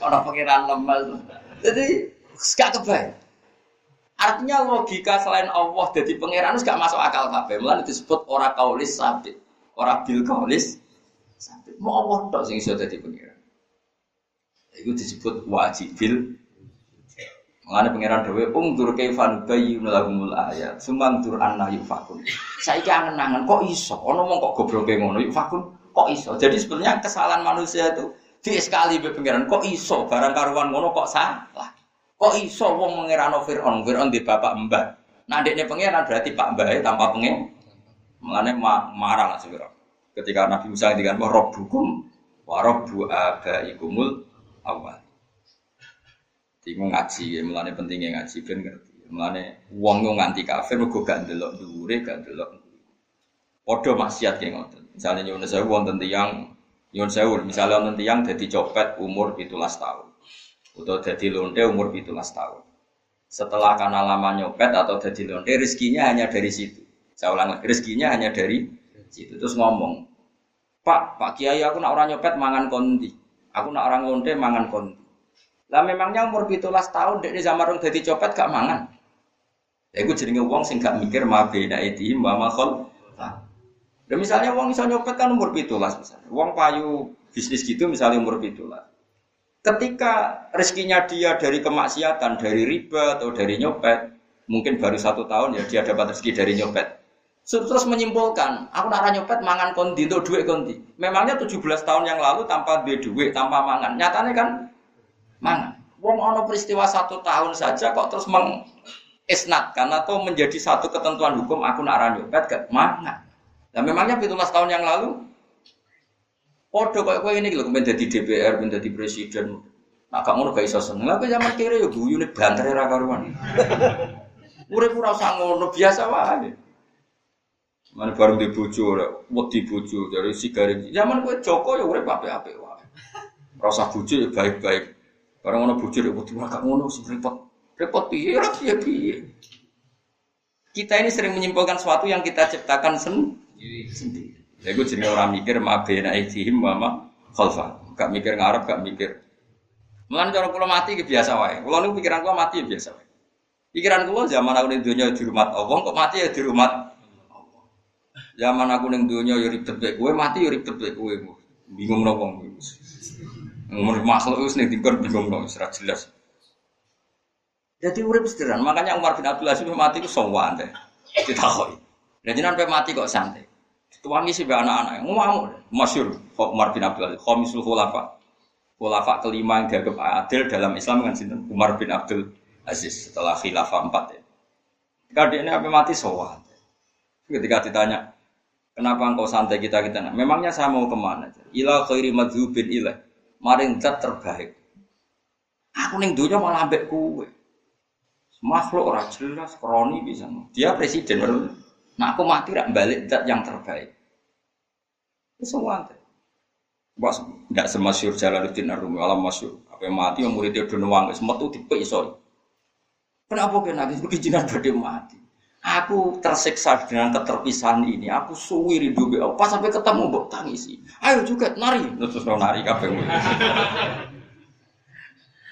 Orang pangeran lemes. Jadi gak kebayang. Artinya logika selain Allah jadi pangeran itu gak masuk akal kabeh. Mulane disebut ora kaulis sabit, ora bil kaulis sabit. Mau Allah tok sing iso dadi pangeran. Itu disebut wajibil. Mengenai pangeran dewe, ungdur kaifan bayi melagumul ayat, sumantur anna yufakun. Saya kangen nangan, kok iso? Ono kok goblok ngono yufakun, kok iso? Jadi sebenarnya kesalahan manusia itu di sekali be pangeran, kok iso? Barang karuan ngono kok salah? Kok iso wong mengerano Fir'aun, Fir'aun di bapak mbah. Nah, pangeran berarti pak mbah tanpa pengen. Mengenai marah lah sekarang. Ketika Nabi Musa ngendikan wa rabbukum wa rabbu abaikumul awal. Tiku ngaji, ya, mulane pentingnya ngaji ben ngerti. Mulane wong yo nganti kafir mergo gak ndelok dhuwure, gak ndelok. Padha maksiat ki ngoten. Misale nyuwun sewu wonten tiyang nyuwun sewu, misale wonten tiyang dadi copet umur 17 tahun. Atau dadi lonte umur 17 tahun. Setelah karena lama nyopet atau dadi lonte rezekinya hanya dari situ. Saya ulang rezekinya hanya dari situ. Terus ngomong, Pak, Pak Kiai aku nak orang nyopet mangan kondi. Aku nak orang lonte mangan kondi. Lah memangnya umur pitulas tahun dek di zaman dadi copet gak mangan. Ya iku jenenge wong sing gak mikir ma beda itu ma makhol. Dan misalnya wong iso nyopet kan umur pitulas misalnya. Wong payu bisnis gitu misalnya umur pitulas. Ketika rezekinya dia dari kemaksiatan, dari riba atau dari nyopet, mungkin baru satu tahun ya dia dapat rezeki dari nyopet. Terus menyimpulkan, aku nak nyopet mangan kondi untuk duit kondi. Memangnya 17 tahun yang lalu tanpa duit, tanpa mangan. Nyatanya kan mangan. Wong ono peristiwa satu tahun saja kok terus mengisnatkan atau menjadi satu ketentuan hukum aku nak ranyopet ke mangan. Nah memangnya 17 tahun yang lalu Podo kok kowe ini lho menjadi DPR, menjadi presiden. Nah, kamu gak iso seneng. Lah zaman kiri ya guyune bantere ra karuan. *laughs* Urip ora usah ngono, biasa wae. Mana baru di bojo ora, wedi bojo dari sigaret. Zaman kowe Joko ya urip apik-apik wae. Rasa bojo ya baik-baik Orang ngono bujur ya kudu gak ngono repot. Repot piye ora piye piye. Kita ini sering menyimpulkan sesuatu yang kita ciptakan sendiri. sendiri. Ya gue jadi orang mikir ma bena aitihim wa ma khalfa. Gak mikir ngarep, gak mikir. Mulan cara kula mati ke biasa wae. Kula niku pikiran kula mati ya biasa wae. Pikiran kula zaman aku ning dunia di rumah Allah kok mati ya di rumah. Zaman aku ning dunia ya ribet kowe mati ya ribet kowe. Bingung nopo Ngomong makhluk wis ning dingkon bingung nopo ora jelas. Jadi urip sederhana. Makanya Umar bin Abdul Aziz mati ku sowan teh. Ditakoi. Dan jenengan pe mati kok santai. Tuangi sih anak-anak. Ngomong masyur Umar bin Abdul Aziz. Khomisul khulafa. Khulafa kelima yang dianggap adil dalam Islam kan sinten Umar bin Abdul Aziz setelah khilafah empat ya. Ketika ini apa mati sowan. Ketika ditanya, kenapa engkau santai kita kita? Memangnya saya mau ke mana? Ila khairi madzubin ilah. Maring zat terbaik. Aku ning dunia malah ambek kue. Makhluk orang jelas, kroni bisa. Dia presiden baru. Nah aku mati rak balik zat yang terbaik. Itu semua. Bos, tidak semasyur Jalaluddin Arumi, alam masyur. Apa mati, yang muridnya udah nuang, semua tuh tipe iso. Kenapa kena nangis? Kejinan pada mati. Aku tersiksa dengan keterpisahan ini. Aku suwi rindu be Pas sampai ketemu mbok tangisi. Ayo juga nari. Terus nari kabeh.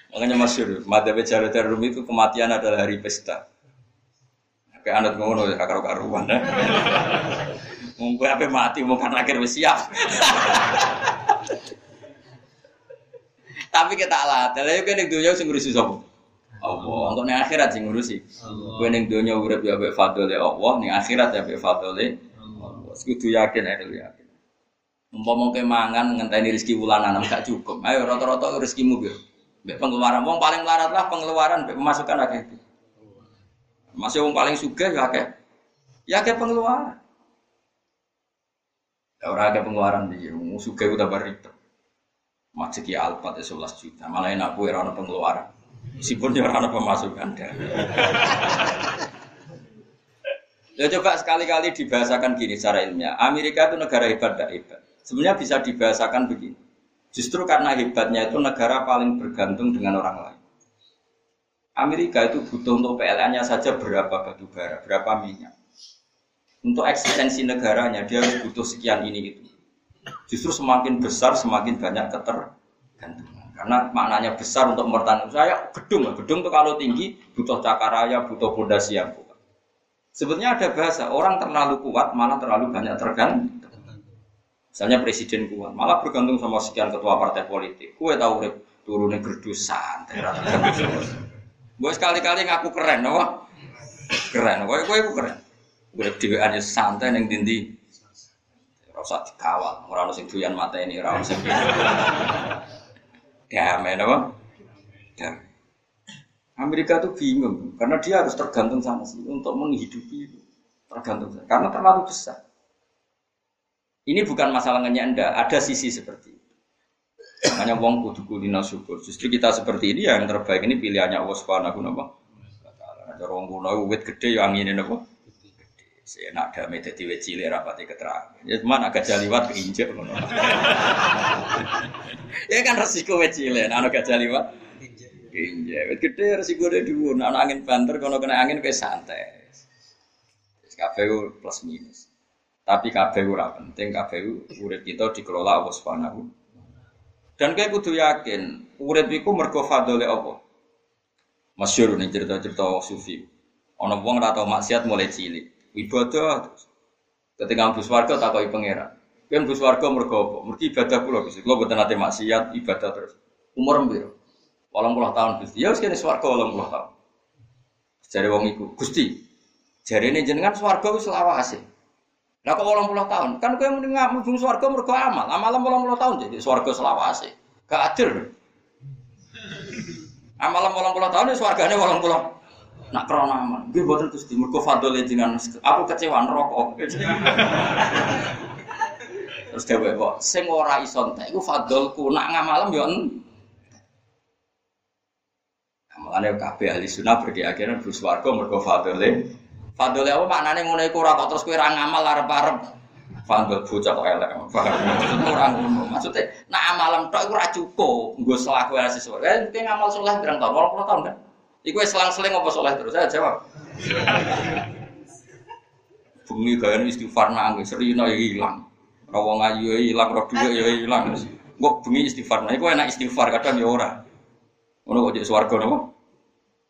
Makanya masyur, Madhabe Jalaluddin Arumi itu kematian adalah hari pesta. Kayak anak ngono ya karu-karuan ya. Mungkin apa mati mungkin akhir siap. Tapi kita lah, tapi kan yang dunia sing ngurusi sapa? Allah. Untuk ning akhirat sing ngurusi. Kowe ning dunia urip ya mbek fadhole Allah, ning akhirat ya mbek fadhole Allah. Kudu yakin ae yakin. Umpama ke mangan ngenteni rezeki wulanan gak cukup. Ayo rata-rata rezekimu biar. Mbek pengeluaran wong paling melarat lah pengeluaran mbek pemasukan akeh. Masih wong paling sugih ya akeh. Ya akeh pengeluaran. Ya ora akeh pengeluaran iki, wong sugih udah barito. Masjid ya 11 juta, malah enak kue rana pengeluaran. Meskipun dia rana pemasukan Ya coba sekali-kali dibahasakan gini secara ilmiah. Amerika itu negara hebat tidak hebat. Sebenarnya bisa dibahasakan begini. Justru karena hebatnya itu negara paling bergantung dengan orang lain. Amerika itu butuh untuk PLN-nya saja berapa batu bara, berapa minyak. Untuk eksistensi negaranya dia butuh sekian ini itu. Justru semakin besar semakin banyak ketergantungan. Karena maknanya besar untuk mempertahankan saya gedung, gedung itu kalau tinggi butuh cakaraya, butuh fondasi yang kuat. Sebetulnya ada bahasa orang terlalu kuat malah terlalu banyak tergantung. Misalnya presiden kuat, malah bergantung sama sekian ketua partai politik. Kue tahu rep turunnya gerdusan, Gue sekali-kali ngaku keren, apa? Keren, gue gue keren. Gue di aja santai neng dindi Ora usah dikawal, ora ono sing doyan mateni, ora ono sing. Damai napa? Damai. Amerika tuh bingung karena dia harus tergantung sama sih untuk menghidupi itu tergantung karena terlalu besar. Ini bukan masalah anda, ada sisi seperti itu. Makanya wong kudu kulina syukur. Justru kita seperti ini yang terbaik ini pilihannya Allah Subhanahu wa taala. Ada wong kuno wit gede yang angin napa? Saya nak ada metode wet cilik rapati keterangan. Ya cuma agak jaliwat keinjek ngono. *laughs* ya kan resiko wet cilik, anak agak jaliwat keinjek. Wet gede resiko ada dua, nak angin banter kalau kena angin kayak santai. KPU plus minus. Tapi KPU ora penting, KPU urip kita dikelola Allah Subhanahu. Dan kayak kudu yakin, urip iku mergo fadhole Allah. Masyhur nih cerita-cerita sufi. Ana wong ora tau maksiat mulai cilik ibadah ketika bus warga takoki pangeran. Kan bus warga mergo apa? Mergi ibadah kula Gusti. Kula mboten nate maksiat ibadah terus. Umur piro? 80 tahun Gusti. Ya wis kene swarga 80 tahun. Jare wong iku. Gusti jarene jenengan swarga wis lawase lah kok 80 tahun? Kan kowe mending mlebu swarga mergo amal. Amal 80 tahun jadi swarga selawase gak adil. *laughs* Amal 80 tahun ya swargane 80 nak krono aman. Gue buatan timur gue fadol jenengan. Aku kecewa rokok. *laughs* terus dewe kok, sing ora iso entek iku fadolku nak ngamalam yo Makanya kabeh ahli sunnah berkeyakinan bus warga mergo fadole. Fadole apa maknane ngono iku ora kok terus kowe ora ngamal arep-arep Fandel bocah kok elek. Orang ngono. Maksudnya nak amalan tok iku ora cukup. Nggo selaku ora sesuai. Eh, mungkin ngamal soleh berang tahun, 20 tahun kan. Iku selang-seling apa soleh terus? Saya jawab. Bengi gaya istighfar nangis, serina ya hilang. Rawang ayu ya roh duit ya hilang. Kok bengi istighfar, nah iku enak istighfar kadang ya ora. Ngono kok jadi swarga napa?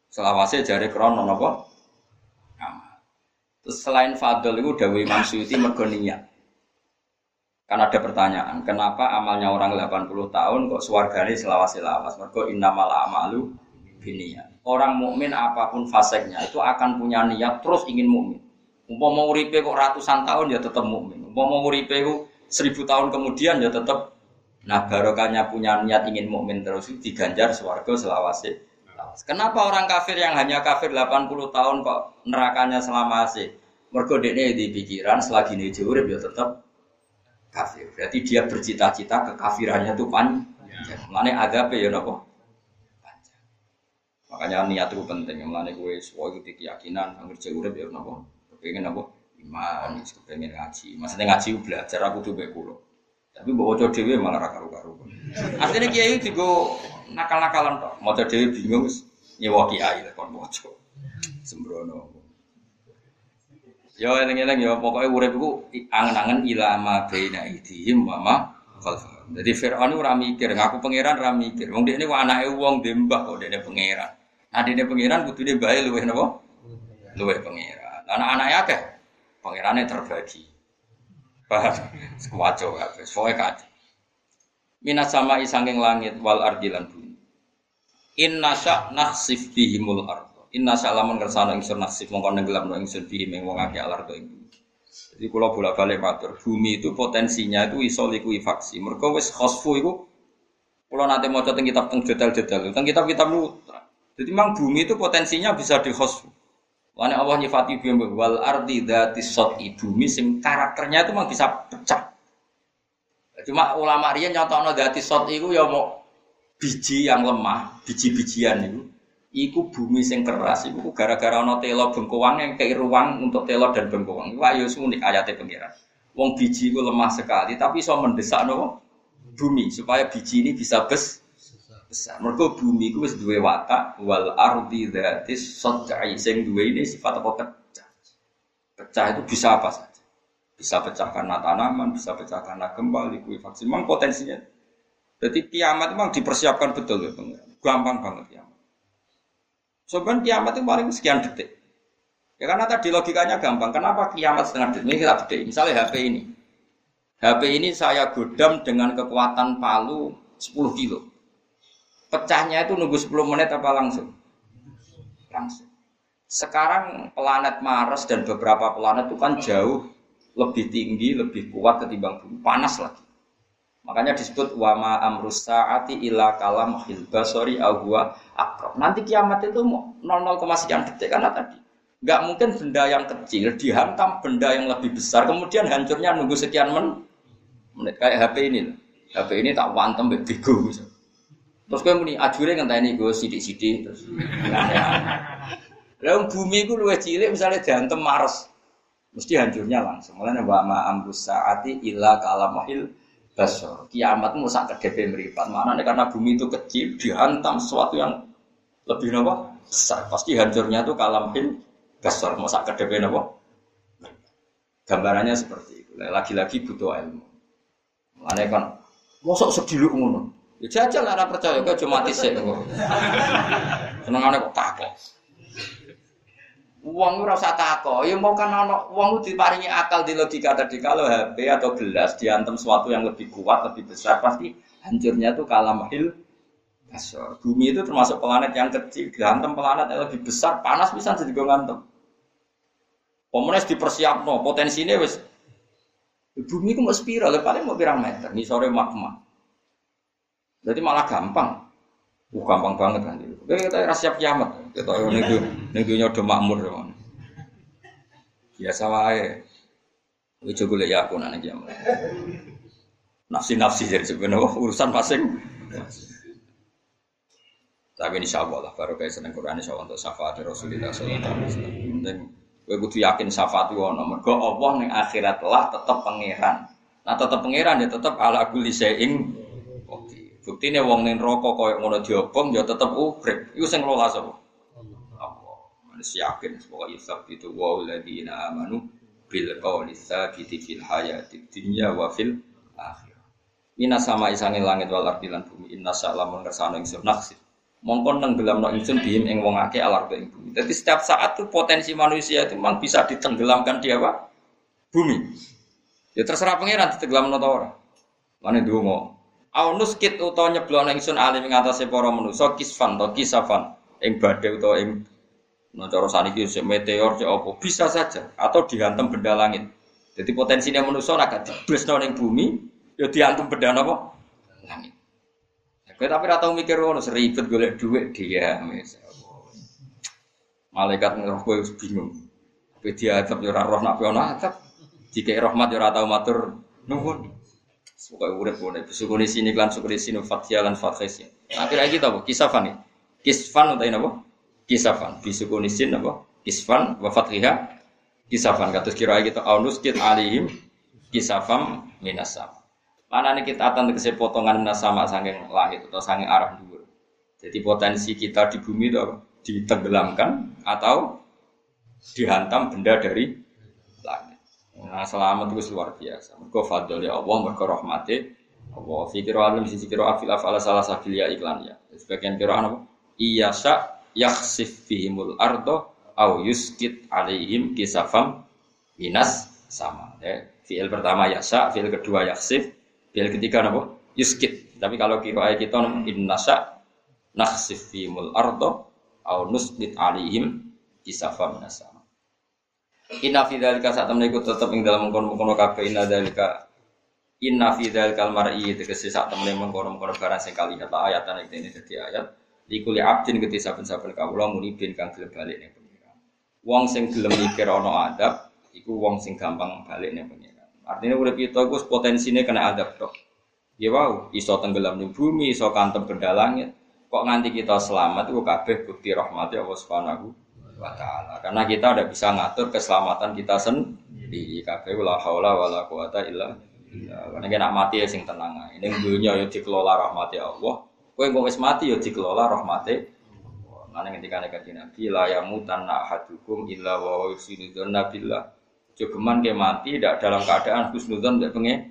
Selawase jare krono napa? Terus selain fadl itu dawai Imam Suyuti mergo niat. Kan ada pertanyaan, kenapa amalnya orang 80 tahun kok suarganya selawas-selawas? Mergo innamal amalu biniyat. Orang mukmin apa pun faseknya itu akan punya niat terus ingin mukmin. Umpama uripe kok ratusan tahun ya tetap mukmin. Umpama uripe kok seribu tahun kemudian ya tetap Nah barokahnya punya niat ingin mukmin terus itu diganjar swarga selawase. Kenapa orang kafir yang hanya kafir 80 tahun kok nerakanya selama sih? Mergo dekne di pikiran selagi ini urip ya tetap kafir. Berarti dia bercita-cita kekafirannya itu panjang. Mulane agape ya napa? Makanya niat itu penting. Mulane kowe suwe itu keyakinan anggere urip ya napa? Kepengin apa? Iman, kepengin ngaji. Maksudnya ngaji belajar aku tuh bae kula. Tapi bawa coba dewi malah raka karu Artinya kiai juga nakal-nakalan tok. Mau dewi bingung nyewa kiai kon coba Sembrono. Yo eling-eling yo pokoknya urip iku angen-angen ilama baina idihim wa ma. Jadi Firaun ora ngaku pangeran ora mikir. Wong dekne kok anake wong dembah kok dekne pangeran. Dekne pangeran kudune bae luwih napa? Luwih pangeran. Anak-anake akeh. Pangerane terbagi. Paham? *laughs* Sekuaco kabeh. Pokoke kacau. Minas sama isanging langit wal ardilan bumi. Inna sya nakhsif bihimul ard. Inna salamun kersana ingsun nasib mongkon nenggelam no ingsun bihi meng wong akeh alar ing Jadi kalau bola balik matur, bumi itu potensinya itu iso likuifaksi. Mereka wis khosfu itu, kalau nanti mau tentang kitab tentang detail-detail, tentang kitab-kitab lu. Jadi memang bumi itu potensinya bisa di khosfu. Karena Allah nyifati bumi wal ardi dati sot bumi sing karakternya itu memang bisa pecah. Cuma ulama rian nyontono dati sot itu ya mau biji yang lemah, biji-bijian itu iku bumi sing keras iku gara-gara ana telo bengkoang yang kei ruang untuk telo dan bengkoang. Iku ayo unik ayate pengiran. Wong biji iku lemah sekali tapi iso mendesak no bumi supaya biji ini bisa bes besar. Mergo bumi iku wis duwe watak wal ardi dzatis sad'i sing duwe ini sifat apa pecah. Pecah itu bisa apa saja. Bisa pecah karena tanaman, bisa pecah karena gempa, likuifaksi. Memang potensinya. Jadi kiamat memang dipersiapkan betul ya, Gampang banget ya. Sebenarnya kiamat itu paling sekian detik. Ya karena tadi logikanya gampang. Kenapa kiamat setengah detik? Ini kita detik. Misalnya HP ini. HP ini saya godam dengan kekuatan palu 10 kilo. Pecahnya itu nunggu 10 menit apa langsung? Langsung. Sekarang planet Mars dan beberapa planet itu kan jauh lebih tinggi, lebih kuat ketimbang bumi. Panas lagi. Makanya disebut wama amrus saati ila kalam basori ahwa akrob. Nanti kiamat itu 00, sekian detik karena tadi nggak mungkin benda yang kecil dihantam benda yang lebih besar kemudian hancurnya nunggu sekian men menit kayak HP ini HP ini tak wantem bego terus gue muni ajure ngenteni gue sidik-sidik terus Lalu bumi itu luwih cilik misalnya dihantem Mars mesti hancurnya langsung. Mulane wa ma amrus saati ila kalamahil basor. Kiamat mau sak kedepe. Mana nih karena bumi itu kecil dihantam sesuatu yang lebih nopo besar. Pasti hancurnya tuh kalamhin basor. Mau sak kedepe nopo. Gambarannya seperti itu. Lagi-lagi butuh ilmu. Mana kan mosok sediluk ngono. Ya jajal lah percaya kok cuma tisik kok. Senengane kok takok. Uang ora usah tako, ya mau kan ono uang diparingi akal di logika tadi kalau HP atau gelas diantem sesuatu yang lebih kuat, lebih besar pasti hancurnya tuh kalah mahil besar. Bumi itu termasuk planet yang kecil, diantem planet yang lebih besar, panas bisa jadi ngantem. Pemenes dipersiapno, potensinya wes bumi itu mau spiral, paling mau pirang meter, nih sore magma. Jadi malah gampang. Uh, gampang banget kan itu. Kita rasa siap kiamat. Kita nego nego nyodo makmur ya. Biasa wae. Itu gue ya aku nanya kiamat. Nafsi nafsi jadi sebenarnya urusan masing. Tapi insya Allah lah baru kayak seneng Quran insya Allah untuk syafaat Rasulullah SAW. Penting Kowe kudu yakin syafaat ku ono. Mergo Allah ning akhirat lah tetep pangeran. Nah tetep pangeran ya tetep ala kulli Oke. Buktine wong ning neraka koyo ngono diobong ya tetep urip. Iku sing ngelola sapa? Allah. Manusia yakin semoga yusab itu wa alladziina amanu bil qawli tsabiti fil hayati dunya wa fil akhirah. Ina sama isange langit wal ardi lan bumi inna sa'lamun kersane ingsun naksir mongkon no ingsun bihim ing wong akeh alar ing bumi. Jadi setiap saat tuh potensi manusia itu memang bisa ditenggelamkan di apa? Bumi. Ya terserah pangeran ditenggelamno ta ora. Mane donga. Au nuskit utawa nyeblokno ingsun alim ing atase para manusa kisfan to kisafan ing badhe utawa ing no cara saniki meteor cek apa bisa saja atau dihantam benda langit. Jadi potensinya manusia agak diblesno ning bumi ya dihantam benda apa? Langit. Kowe tapi ora tau mikir ngono seribet golek dhuwit dia Malaikat ngeroh kowe bingung. Kowe diadab yo ora roh nak ono adab. Jika rahmat yo ora tau matur nuwun. Pokoke urip ngene, sukune sini lan sukune sini fathia lan fathis. Akhir lagi tau kisafan nih. Kisfan utawa napa? Kisafan. Bisukuni sin apa? Kisfan wa fathiha kisafan kados kira kita aunus kit alihim kisafam minasam. Mana nih kita akan tegese potongan sama sanging langit atau sanging arah dulu. Jadi potensi kita di bumi itu ditenggelamkan atau dihantam benda dari. Nah selamat itu luar biasa. Mereka fadl ya Allah, mereka rahmati Allah. Fikir alim sisi kiro afil afal salah sakilia iklan ya. Sebagian kiro apa? Iya sa yaksif fihimul ardo au yuskit alaihim kisafam minas sama. Ya. Fiil pertama yasa, fiil kedua yaksif, Bil ketiga napa? Yuskit. Tapi kalau kira ayat kita innasa nakhsif mul ardo au nusbit alihim kisafa minasama. Inna fi dzalika saat temen iku tetep ing dalam mengkono-mengkono kabeh inna dzalika inna fi dzalikal mar'i tegese sak temen mengkono-mengkono barang sing kali kata ayatan iki ini dadi ayat likuli abdin gede saben-saben kawula muni bin kang gelem balik ning pengiran. Wong sing gelem mikir ana adab iku wong sing gampang balik ning pengiran. Artinya udah kita itu potensinya kena adab dok. Ya wow, iso tenggelam di bumi, iso kantem benda langit. Kok nanti kita selamat itu kabeh bukti rahmati Allah Subhanahu wa taala. Karena kita udah bisa ngatur keselamatan kita sendiri. Kabeh la haula wala quwata illa Karena kita mati ya sing tenang ae. Ning dunya ya dikelola rahmati Allah. Kowe wis mati ya dikelola rahmati Mana ketika nek Nabi la yamutan ahadukum illa wa yusidu billah Jogeman ke mati tidak dalam keadaan husnudzon tidak pengen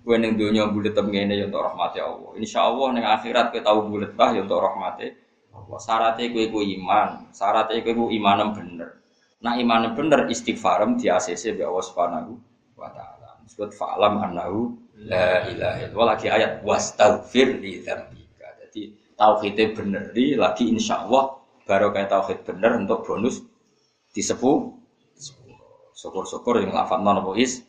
Gue neng dunia bulat ini ya untuk rahmati Allah. Insya Allah neng akhirat gue tahu bulat lah ya untuk rahmati Allah. Syaratnya gue gue iman, syaratnya gue gue imanem bener. Nah imanem bener istighfarem di ACC bi Allah subhanahu wa taala. Disebut fa'lam annahu la ilaha illallah lagi ayat wastaghfir li dzambika. Jadi tauhidnya bener di lagi insya Allah baru kayak tauhid bener untuk bonus disebut Syukur-syukur yang lafat non apa is.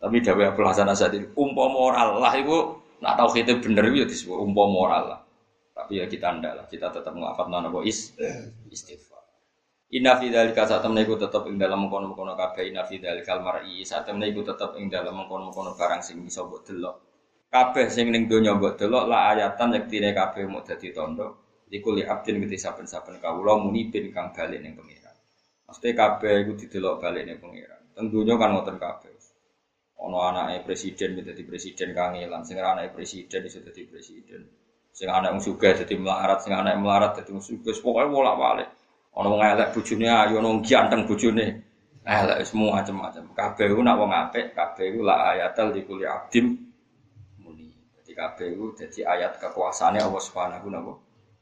Tapi Dawe Abdul Hasan Asadi umpo moral lah itu nak kita bener itu disebut umpo moral lah. Tapi ya kita ndak lah, kita tetap ngelafat non apa is istighfar. Inna fi dzalika saat temne iku tetep ing dalam mengkono-mengkono kabeh inna fi dzalikal mar'i saat temne iku tetep ing dalam mengkono-mengkono barang sing bisa mbok delok. Kabeh sing ning donya mbok delok la ayatan yektine kabeh mau dadi tondo. Iku li abdin gede saben-saben kawula muni bin kang bali ning pengira. Mesti kabeh iku didelok balik ning pangeran. Tentunya kan ngoten kabeh. Ono anake presiden menjadi presiden kangelan, sing anake presiden iso dadi presiden. Sing anak wong sugih dadi melarat, sing anak melarat dadi wong sugih. Pokoke bolak-balik. Ono wong elek bojone ayo ono ganteng bojone. Elek semua macam-macam. Kabeh nak wong apik, kabeh ku la ayatal di kuli abdim muni. Dadi kabeh ku dadi ayat kekuasaane Allah Subhanahu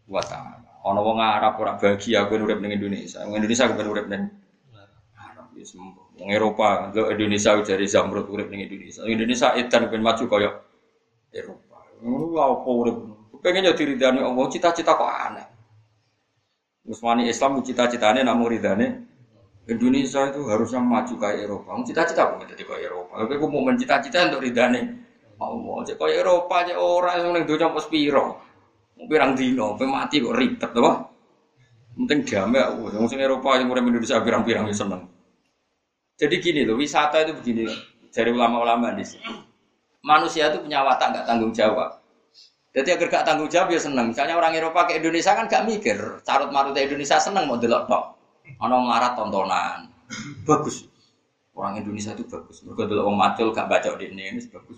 wa taala. Ono wong Arab ora bahagia kowe urip ning Indonesia. Wong Indonesia kepen urip ning Arab ya. Wong Eropa, lo Indonesia dari Zamrud urip ning Indonesia. Indonesia edan ben maju kaya Eropa. Ngono apa urip. Pengen jadi ridane Allah, cita-cita kok aneh. Musmani Islam cita-citane namun ridane Indonesia itu harusnya maju kayak Eropa. Cita-cita kok jadi kayak Eropa. Tapi aku mau mencita-cita untuk ridane Allah. Cek kayak Eropa, cek orang yang dunia pos piro. Pirang dino, mati kok ribet apa? Penting damai aku. Yang sing Eropa yang urip Indonesia pirang-pirang ya seneng. Jadi gini loh, wisata itu begini dari ulama-ulama di sini. Manusia itu punya watak nggak tanggung jawab. Jadi agar gak tanggung jawab ya seneng. Misalnya orang Eropa ke Indonesia kan gak mikir. Carut marut Indonesia seneng mau delok tok. Ono marat tontonan. Bagus. Orang Indonesia itu bagus. Mereka dulu orang macul gak baca di ini bagus.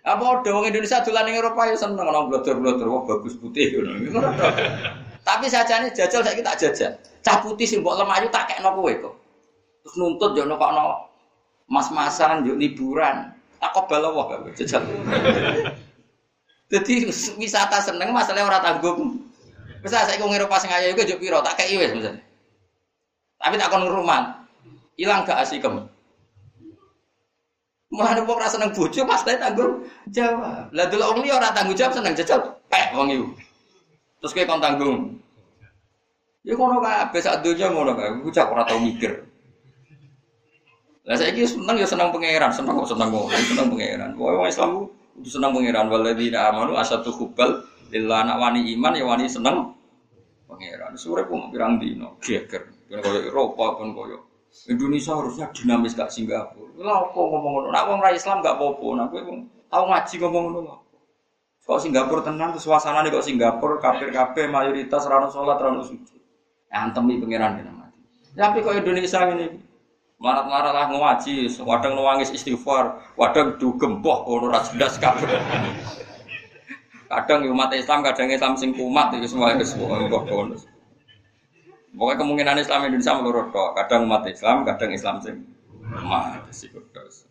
Apa udah orang Indonesia tulan ning Eropa ya seneng orang blotor-blotor wah bagus putih ngono. Tapi saja nih jajal saya kita jajal. Cah putih sih buat lemah tak kayak nopo kok. Terus nuntut jono kok mas-masan yuk liburan. Kok balawah gak jajal. Jadi wisata seneng masalahnya orang tanggung. Bisa saya Eropa sing ayu juga piro tak kayak wes misalnya. Tapi tak kon rumah. Hilang gak asikem. Mulane wong rasa seneng bojo pasti tanggung jawab. Lah delok wong liya ora tanggung jawab seneng jajal pek wong iku. Terus kowe kon tanggung. Ya ngono kabeh sak donya ngono kae. Iku cak ora tau mikir. Lah saiki seneng ya seneng pangeran, seneng kok seneng kok seneng pangeran. Wong Islam kudu seneng pangeran waladina amanu asatu hubbal lillah anak wani iman ya wani seneng pangeran. Sore kok pirang dino geger. Kan koyo Eropa kan koyo Indonesia harusnya dinamis gak Singapura. Lah apa ngomong ngono? Nak wong ra Islam gak apa-apa. Nak kowe tau ngaji ngomong ngono Kok Singapura tenang suasana nih kok Singapura kafir-kafir mayoritas rano sholat rano sujud. Ya antemi pangeran dina mati. Tapi kok Indonesia ini marat-marat lah ngaji, wadang nuangis istighfar, wadang dugem boh ono ra jelas. Kadang umat Islam, kadang Islam sing kumat itu semua itu semua bonus. Pokoknya kemungkinan Islam Indonesia menurut kok. Kadang umat Islam, kadang Islam sing umat sih kudos.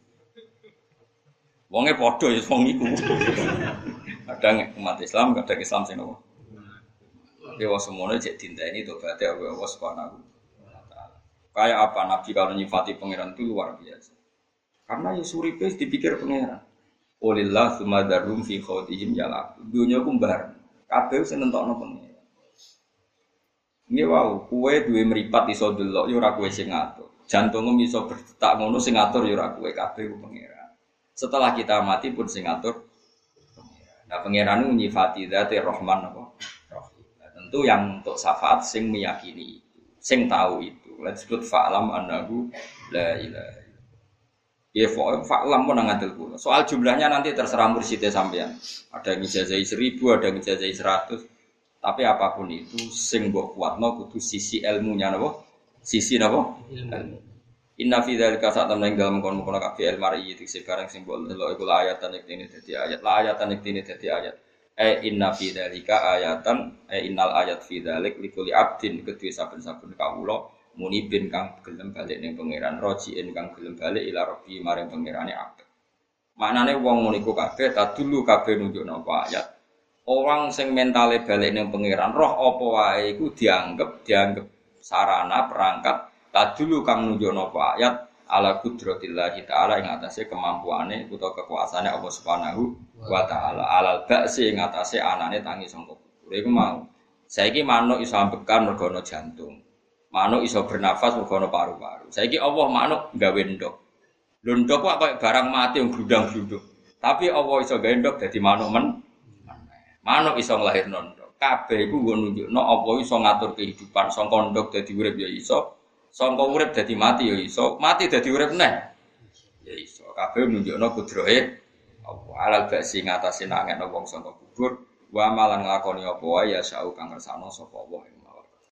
Wongnya podo ya wong iku. Kadang umat Islam, kadang Islam sing nopo. Tapi wong semuanya cek tuh berarti Allah Subhanahu Kayak apa Nabi kalau nyifati pangeran itu luar biasa. Karena ya suripe dipikir pangeran. Olillah sumadarum fi khawtihim jalak. Dunia kumbar. Kabeh sing nentokno pangeran. Ini wow, kue dua meripat iso delok yo ora kue sing ngatur. Jantungmu iso berdetak ngono sing ngatur kue kabeh pangeran. Setelah kita mati pun sing ngatur Nah pangeran nyifati dzati Rahman apa? Nah, tentu yang untuk syafaat sing meyakini sing tahu itu. Lah disebut fa'lam annahu la ilaha Ya fa'lam pun ngadil kula. Soal jumlahnya nanti terserah mursyidnya sampean. Ada yang ijazah seribu, ada yang ijazah seratus. Tapi apa pun itu sing mbok kuatno kudu sisi ilmunya napa? Sisi napa? Ilmu. Inna fi dzalika sak temen dalam kono kono kabeh ilmu mari iki sekarang simbol lho iku ayatan iki ini dadi ayat. La ayatan iki ini dadi ayat. E inna fi dzalika ayatan e innal ayat fi dzalik likuli abdin kedue saben-saben kawula munibin kang gelem balik ning pangeran rojiin kang gelem balik ila rabbi maring pangerane abad. Maknane wong ngono iku kabeh tadulu kabeh nunjuk napa ayat. Orang sing mentale balik ning pangeran roh apa wae iku dianggap dianggap sarana perangkat dulu kang nunjukno apa ayat. Ala kudratillah taala ing atase kemampuane utawa kekuasaane Allah Subhanahu wa taala. Alal ba'si ing atase anane tangi sangka iku mau. Saiki manuk iso ambekan mergo jantung manuk iso bernafas mergo paru-paru. Saiki Allah manuk gawe ndok. Lho ndok kok barang mati yang gludang-gluduk tapi Allah iso gawe ndok dadi manuk men. Manuk iso nglahirno ndok. Kabeh iku nggo nunjukno apa iso ngatur kehidupan. Sangka ndok dadi urip ya iso, sangka urip dadi mati ya iso, mati dadi urip neh. Ya iso. Kabeh nunjukno kudrohe apa alal basi ngatasi nangekno wong sangka kubur. Wa malan nglakoni apa wae ya sau kang ngersano sapa Allah